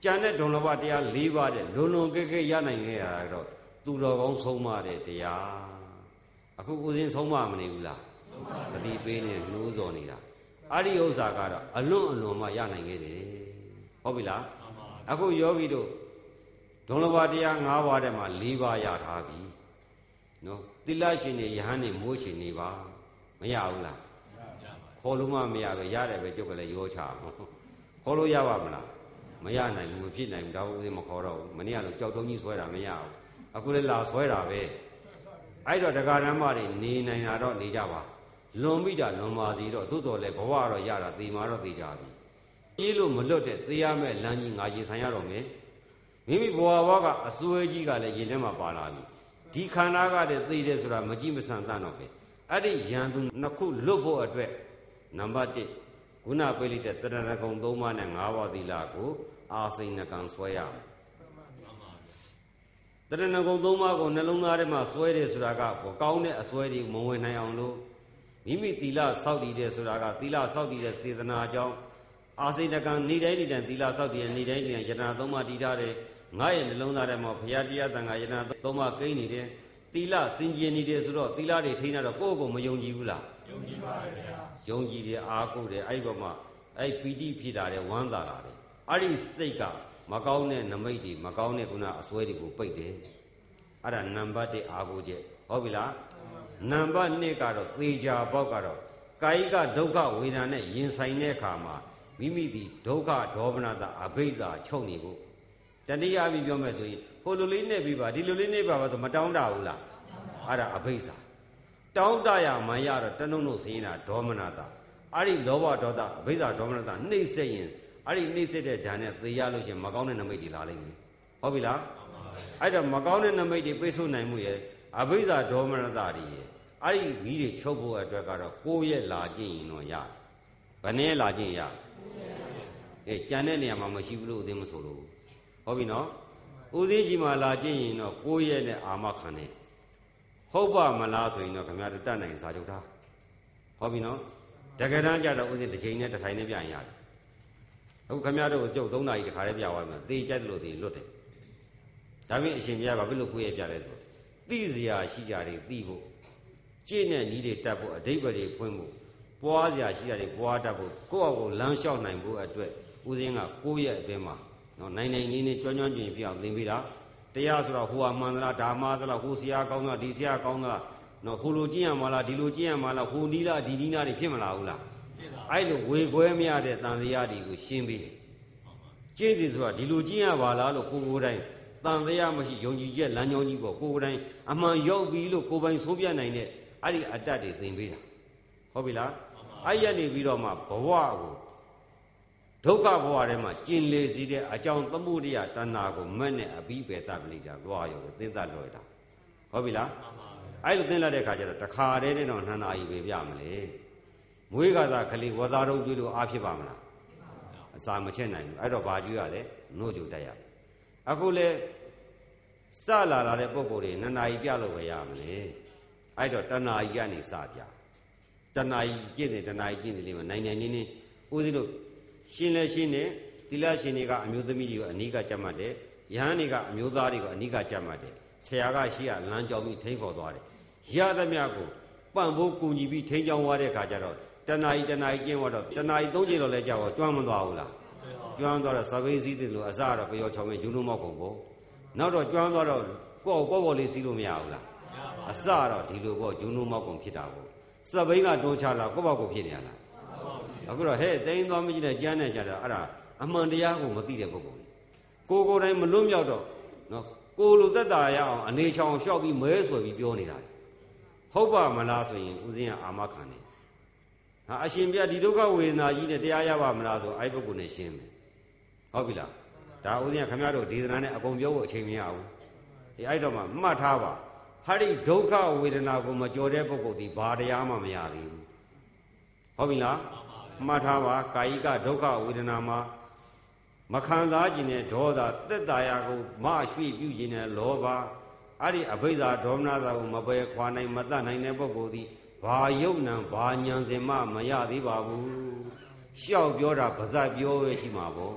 ကျန်တဲ့ဒုံလဘတရား၄ပါးတဲ့လုံလုံကဲကဲရနိုင်ခဲ့ရတာတော့သူတော်ကောင်းဆုံးမတဲ့တရား။အခုဦးစင်းဆုံးမမနေဘူးလား။တတိပေးနေနှိုးစော်နေတာ။အဲ့ဒီဥစ္စာကတော့အလွန်အလွန်မှရနိုင်ခဲ့တယ်။ ဟုတ်ပြီလား။အခုယောဂီတို့ဒုံလဘတရား၅ပါးတဲ့မှာ၄ပါးရထားပြီ။နော်သီလရှင်နေယဟန်နေမိုးရှင်နေပါမရဘူးလားခေါ်လို့မှမရပဲရတယ်ပဲကျုပ်ကလည်းရောချအောင်ခေါ်လို့ရပါမလားမရနိုင်ဘူးမဖြစ်နိုင်ဘူးဒါဦးစင်းမခေါ်တော့ဘူးမနေ့ကတော့ကြောက်တုံးကြီးဆွဲတာမရဘူးအခုလည်းလာဆွဲတာပဲအဲ့တော့တရားဓမ္မတွေနေနိုင်တာတော့နေကြပါလွန်ပြီးတာလွန်ပါစီတော့သို့တော်လည်းဘဝတော့ရတာသေမာတော့သေကြပြီ ပြေးလို့မလွတ်တဲ့သေရမဲ့လမ်းကြီးငါရင်ဆိုင်ရတော့မယ်မိမိဘဝဘဝကအစွဲကြီးကလည်းရင်ထဲမှာပါလာပြီဒီခန္ဓာကတည်းသိတယ်ဆိုတာမကြည့်မဆန်တတ်တော့ပဲအဲ့ဒီယံသူနှစ်ခုလွတ်ဖို့အတွက်နံပါတ်1ခုနပြိလိတဲ့တရဏဂုံ3ပါးနဲ့5ပါးသီလကိုအာစိန်နကံဆွဲရမယ်တရဏဂုံ3ပါးကိုနှလုံးသားထဲမှာဆွဲတယ်ဆိုတာကကောင်းတဲ့အစွဲတွေမဝင်နိုင်အောင်လို့မိမိသီလစောင့်တည်တယ်ဆိုတာကသီလစောင့်တည်တဲ့စေတနာကြောင့် အာစိန်နကံနေတိုင်းနေတိုင်းသီလစောင့်တည်နေတိုင်းနေတိုင်းယတနာ3ပါးတည်ထားတယ်ငါရဲ့နှလုံးသားထဲမှာဘုရားတရားတန်ခါယနာသုံးပါးကိန်းနေတယ်သီလစင်ကြင်နေတယ်ဆိုတော့သီလတွေထိန်းတော့ကိုယ့်ကိုယ်မယုံကြည်ဘူးလားယုံကြည်ပါတယ်ဗျာယုံကြည်တယ်အားကိုးတယ်အဲ့ဒီဘက်မှာအဲ့ပီတိဖြစ်တာတယ်ဝမ်းသာတာတယ်အဲ့ဒီစိတ်ကမကောင်းတဲ့နမိတ်တွေမကောင်းတဲ့ခုနအစွဲတွေကိုပိတ်တယ်အဲ့ဒါနံပါတ်1အားကိုးချက်ဟုတ်ပြီလားနံပါတ်2ကတော့သေချာပေါက်ကတော့ကာယကဒုက္ခဝေဒနာနဲ့ရင်ဆိုင်တဲ့အခါမှာ မိမိဒီဒုက္ခဒေါမနတာအဘိဇ္ဇာချုပ်နေဖို့တတိယအပြီးပြောမယ်ဆိုရင်ဟိုလိုလေးနဲ့ပြီးပါဒီလိုလေးနဲ့ပါပါဆိုမတောင်းတဘူးလားအဲ့ဒါအဘိဇ္ဇာတောင်းတရမှန်ရတော့တနုံတို့စင်းတာဒေါမနတာအဲ့ဒီလောဘဒေါသအဘိဇ္ဇာဒေါမနတာနှိမ့်ဆက်ရင်အဲ့ဒီနှိမ့်ဆက်တဲ့ဓာတ်နဲ့သေရလို့ရှရင်မကောင်းတဲ့နမိတ်တွေလာလိမ့်မယ်ဟုတ်ပြီလားအဲ့တော့မကောင်းတဲ့နမိတ်တွေပိတ်ဆို့နိုင်မှုရဲ့အဘိဇ္ဇာဒေါမနတာတွေရဲ့အဲ့ဒီမီးတွေချုပ်ဖို့အတွက်ကတော့ကိုယ့်ရဲ့လာခြင်းရင်တော့ရတယ်ဘယ်နဲ့လာခြင်းရ ကဲကြံတဲ့နေရာမှာမရှိဘူးလို့အသိမဆိုလို့ဟုတ်ပြီနော်ဥသိကြီးမှာလာခြင်းရင်တော့ကိုယ့်ရဲ့နဲ့အာမခံတယ်ဟုတ်ပါမလားဆိုရင်တော့ခင်ဗျားတို့တတ်နိုင်စာချုပ်ထားဟုတ်ပြီနော်တကယ်တမ်းကြတော့ဥစဉ်တစ်ချိန်နဲ့တစ်ထိုင်နဲ့ပြန်ရတယ်အခုခင်ဗျားတို့ကျုပ်၃နာရီတခါတည်းပြသွားမယ်သေကြိုက်တယ်လို့သေလွတ်တယ်ဒါပြင်အရှင်ဘုရားကဘယ်လိုကိုယ့်ရဲ့ပြလဲဆိုသိစရာရှိကြတယ်သိဖို့ကြည့်နဲ့နီးတွေတတ်ဖို့အဓိပ္ပာယ်တွေဖွင့်ဖို့ပွားစရာရှိကြတယ်ပွားတတ်ဖို့ကိုယ့်အကိုလမ်းလျှောက်နိုင်ဖို့အတွက် ဥစဉ်ကကိုယ့်ရဲ့အတွင်းမှာနော်နိုင်နိုင်လေးနဲ့ကြွကြွကျွင်ပြအောင်သင်ပေးတာတရားဆိုတော့ဟိုဟာမှန်သလားဒါမှသလားဟိုဆရာကောင်းသလားဒီဆရာကောင်းသလားနော်ဟိုလိုကြည့်ရမှာလားဒီလိုကြည့်ရမှာလားဟိုနီးလားဒီနီးလားတွေဖြစ်မလာဘူးလားဖြစ်တာအဲ့လိုဝေခွဲမရတဲ့တန်တရားတွေကိုရှင်းပေးတယ်ကျင့်စီဆိုတာဒီလိုကြည့်ရပါလားလို့ကိုယ်ကိုယ်တိုင်တန်တရားမရှိယုံကြည်ချက်လမ်းကြောင်းကြီးပေါ့ကိုယ်ကိုယ်တိုင်အမှန်ရောက်ပြီလို့ကိုယ်ပိုင်ဆုံးပြနိုင်တဲ့အဲ့ဒီအတ္တတွေသင်ပေးတာဟုတ်ပြီလားအဲ့ရနေပြီးတော့မှဘဝကို ဒုက္ခဘဝထဲမှာကျင်လေစီတဲ့အကြောင်းသမှုတရားတဏှာကိုမက်နဲ့အပြီးပယ်တတ်ပလိတာသွားရောသင်္သလွယ်တာဟုတ်ပြီလားမှန်ပါဗျာအဲ့လိုသင်လာတဲ့ခါကျတော့တခါတည်းနဲ့တော့နှန္နာကြီးပဲပြမလဲမွေးကသာခလေးဝသားတော့ကျွေးလို့အားဖြစ်ပါမလားအစာမချက်နိုင်ဘူးအဲ့တော့ဘာကျွေးရလဲနှုတ်ကြတက်ရအခုလေစလာလာတဲ့ပုံကိုယ်တွေနှန္နာကြီးပြလို့ပဲရမလဲအဲ့တော့တဏှာကြီးကနေစပြတဏှာကြီးကျင့်တယ်တဏှာကြီးကျင့်တယ်လေးမှာနိုင်နိုင်နေနေဦးစီးတို့ ရှင်းလဲရှင်းတယ်သီလရှင်တွေကအမျိုးသမီးတွေကိုအနိကကြက်မှတ်တယ်ယဟန်တွေကအမျိုးသားတွေကိုအနိကကြက်မှတ်တယ်ဆရာကရှိရလမ်းကြောင်းပြီးထိန်းခေါ်သွားတယ်ရသမျှကိုပန့်ဖို့ကူညီပြီးထိန်းချောင်းသွားတဲ့ခါကျတော့တဏှာကြီးတဏှာကြီးကျင့်သွားတော့တဏှာကြီးသုံးချိန်တော့လဲကြောက်တော့ကျွမ်းမသွားဘူးလားကျွမ်းသွားတော့သဘေးစည်းတယ်လို့အစကတော့ကြောချောင်းရင်ဂျူးလုံးမောက်ကုန်ပေါ့နောက်တော့ကျွမ်းသွားတော့ကိုယ့်ကိုပေါ့ပေါ့လေးစီးလို့မရဘူးလားအစတော့ဒီလိုပေါ့ဂျူးလုံးမောက်ကုန်ဖြစ်တာပေါ့သဘိန်းကတွန်းချလာကိုယ့်ဘောက်ကိုဖြစ်နေရလား အခုတော့ဟဲ့တိန်သွားမကြည့်တဲ့ကြမ်းနေကြတာအဲ့ဒါအမှန်တရားကိုမသိတဲ့ပုဂ္ဂိုလ်ကိုကိုယ်တိုင်မလွတ်မြောက်တော့နော်ကိုလိုသက်တာရအောင်အနေချောင်လျှောက်ပြီးမဲဆွဲပြီးပြောနေတာဟုတ်ပါမလားဆိုရင်ဦးဇင်းကအာမခံတယ်ဟာအရှင်ပြဒီဒုက္ခဝေဒနာကြီးနဲ့တရားရပါမလားဆိုအဲ့ပုဂ္ဂိုလ်နဲ့ရှင်းမယ်ဟုတ်ပြီလားဒါဥစဉ်ကခင်ဗျားတို့ဒေသနာနဲ့အကုန်ပြောဖို့အချိန်မရဘူးဒီအဲ့တော့မှမှတ်ထားပါဟာဒီဒုက္ခဝေဒနာကိုမကြော်တဲ့ပုဂ္ဂိုလ်ဒီဘာတရားမှမရသေးဘူးဟုတ်ပြီလား မှတ်ထားပါကာယိကဒုက္ခဝေဒနာမှာမခံစားခြင်းနဲ့ဒေါသတက်တာယာကိုမရွှေ့ပြုခြင်းနဲ့လောဘအဲ့ဒီအဘိဇာဒေါမနတာကိုမပယ်ခွာနိုင်မတတ်နိုင်တဲ့ပုဂ္ဂိုလ်ဒီဘာယုံနံဘာညံစင်မှမရသေးပါဘူးရှောက်ပြောတာဗဇတ်ပြောပဲရှိမှာပေါ့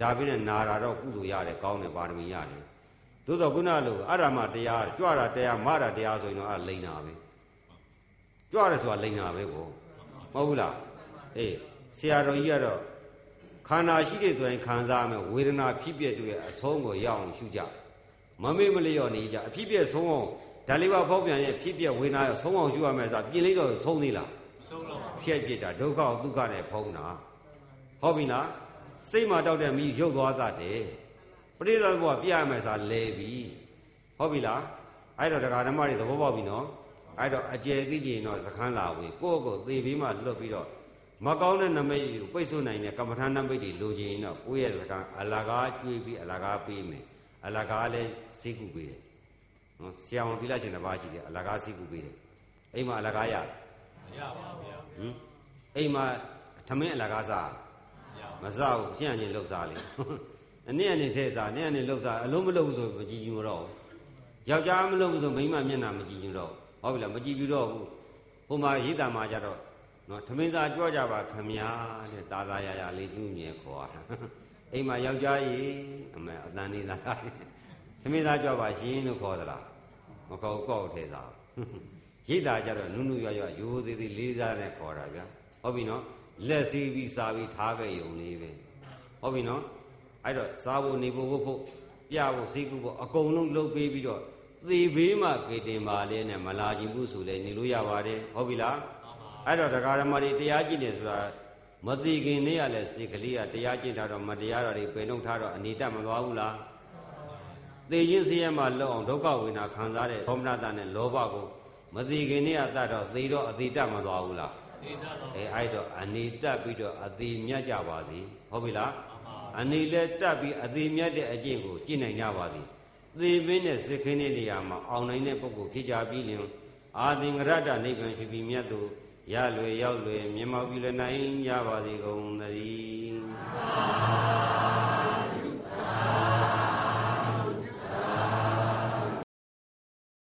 ဒါပြင်းနဲ့နာတာတော့ကုသိုလ်ရတယ်ကောင်းတယ်ပါရမီရတယ်သို့တော့ခုနလိုအရမတရားကြွတာတရားမတာတရားဆိုရင်တော့အလိန်နာပဲကြွတယ်ဆိုတာလိန်နာပဲပေါ့မဟုတ်ဘူးလား အေးဆရာတော်ကြီးကတော့ခန္ဓာရှိတဲ့သူတိုင်းခံစားမယ်ဝေဒနာဖြစ်ပျက်တွေအဆုံးကိုရအောင်ရှုကြမမေ့မလျော့နေကြအဖြစ်ပျက်ဆုံးအောင်ဒါလေးပါဖောက်ပြန်ရဲ့ဖြစ်ပျက်ဝေဒနာရောဆုံးအောင်ရှုရမယ်ဆိုတာပြင်လိုက်တော့ဆုံးသေးလားမဆုံးတော့ပါဘူးဖြက်ပြစ်တာဒုက္ခဒုက္ခနဲ့ဖုံးတာဟုတ်ပြီလားစိတ်မှာတောက်တဲ့မိရုပ်သွားတတ်တယ်ပရိသတ်ဘုရားပြရမယ်စာလဲပြီဟုတ်ပြီလားအဲ့တော့တရားဓမ္မတွေသဘောပေါက်ပြီနော်အဲ့တော့အကျယ်သိကြရင်တော့စခန်းလာဝင်ကိုယ့်ကိုယ်သေပြီးမှလွတ်ပြီးတော့ မကောင်းတဲ့နမိတ်ကိုပိတ်ဆို့နိုင်တဲ့ကမ္မထာနမိတ်တွေလိုချင်ရင်တော့ကိုယ့်ရဲ့စခန်းအလကားကျွေးပြီးအလကားပေးမယ်အလကားလည်းစိတ်ကူပေးတယ်နော်ဆရာဝန်သီလရှင်တစ်ပါးရှိတယ်အလကားစိတ်ကူပေးတယ်အိမ်မှာအလကားရတယ်မရပါဘူးဗျာဟင်အိမ်မှာထမင်းအလကားစားမရပါမစားဘူးရှင်းရင်လှုပ်စားလေအနည်းအနေထဲစားနည်းအနေလှုပ်စားအလုံးမလှုပ်ဘူးဆိုမကြည့်ကြည့်မတော့ဘူးယောက်ျားမလှုပ်ဘူးဆိုမိန်းမမျက်နှာမကြည့်ကြည့်တော့ဘူးဟုတ်ပြီလားမကြည့်ပြီးတော့ဘူးဟိုမှာရေးတာမှာကြတော့ နော်ထမင်းစားကြွကြပါခမညာတဲ့တာသာရရလေးကျူးမြဲခေါ်တာအိမ်မှာယောက်ျားကြီးအမေအတန်နေသားထမင်းစားကြွပါရှင်လို့ခေါ်သလားမခေါ်ကောက်ထဲသာရိတ်တာကြတော့နုနုရွရွရိုးသေးသေးလေးစားနဲ့ခေါ်တာဗျာဟုတ်ပြီနော်လက်စီးပြီးစားပြီးထားခဲ့ရုံလေးပဲဟုတ်ပြီနော်အဲ့တော့စားဖို့နေဖို့ဖို့ဖို့ပြဖို့စိတ်ကူဖို့အကုန်လုံးလုပ်ပေးပြီးတော့သေဘေးမှာကေတင်ပါလေနဲ့မလာခြင်းဘူးဆိုလဲနေလို့ရပါတယ်ဟုတ်ပြီလား အဲ့တော့တရားဓမ္မတွေတရားကျင့်နေဆိုတာမသိခင်နေ့ကလည်းစိတ်ကလေးကတရားကျင့်ထားတော့မတရားတော်တွေပယ်နှုတ်ထားတော့အနေတတ်မသွားဘူးလားသေခြင်းစရမှာလောက်အောင်ဒုက္ခဝေဒနာခံစားတဲ့ဒေါမနတနဲ့လောဘကိုမသိခင်နေ့ကတတ်တော့သေတော့အတိတတ်မသွားဘူးလားဒေသတော်အဲအဲ့တော့အနေတက်ပြီးတော့အသေးမြတ်ကြပါစေဟုတ်ပြီလားအနေလဲတက်ပြီးအသေးမြတ်တဲ့အကျင့်ကိုကျင့်နိုင်ကြပါစေသေမင်းနဲ့စစ်ခင်းတဲ့နေရာမှာအောင်နိုင်တဲ့ပုဂ္ဂိုလ်ဖြစ်ကြပြီးလျင်အာသင်္ဂရတ္တနိဗ္ဗာန်ဖြစ်ပြီးမြတ်သူ ရလွယ်ရောက်လွယ်မြင်မောက်ပြုလည်းနိုင်ကြပါစေကုန်သတည်း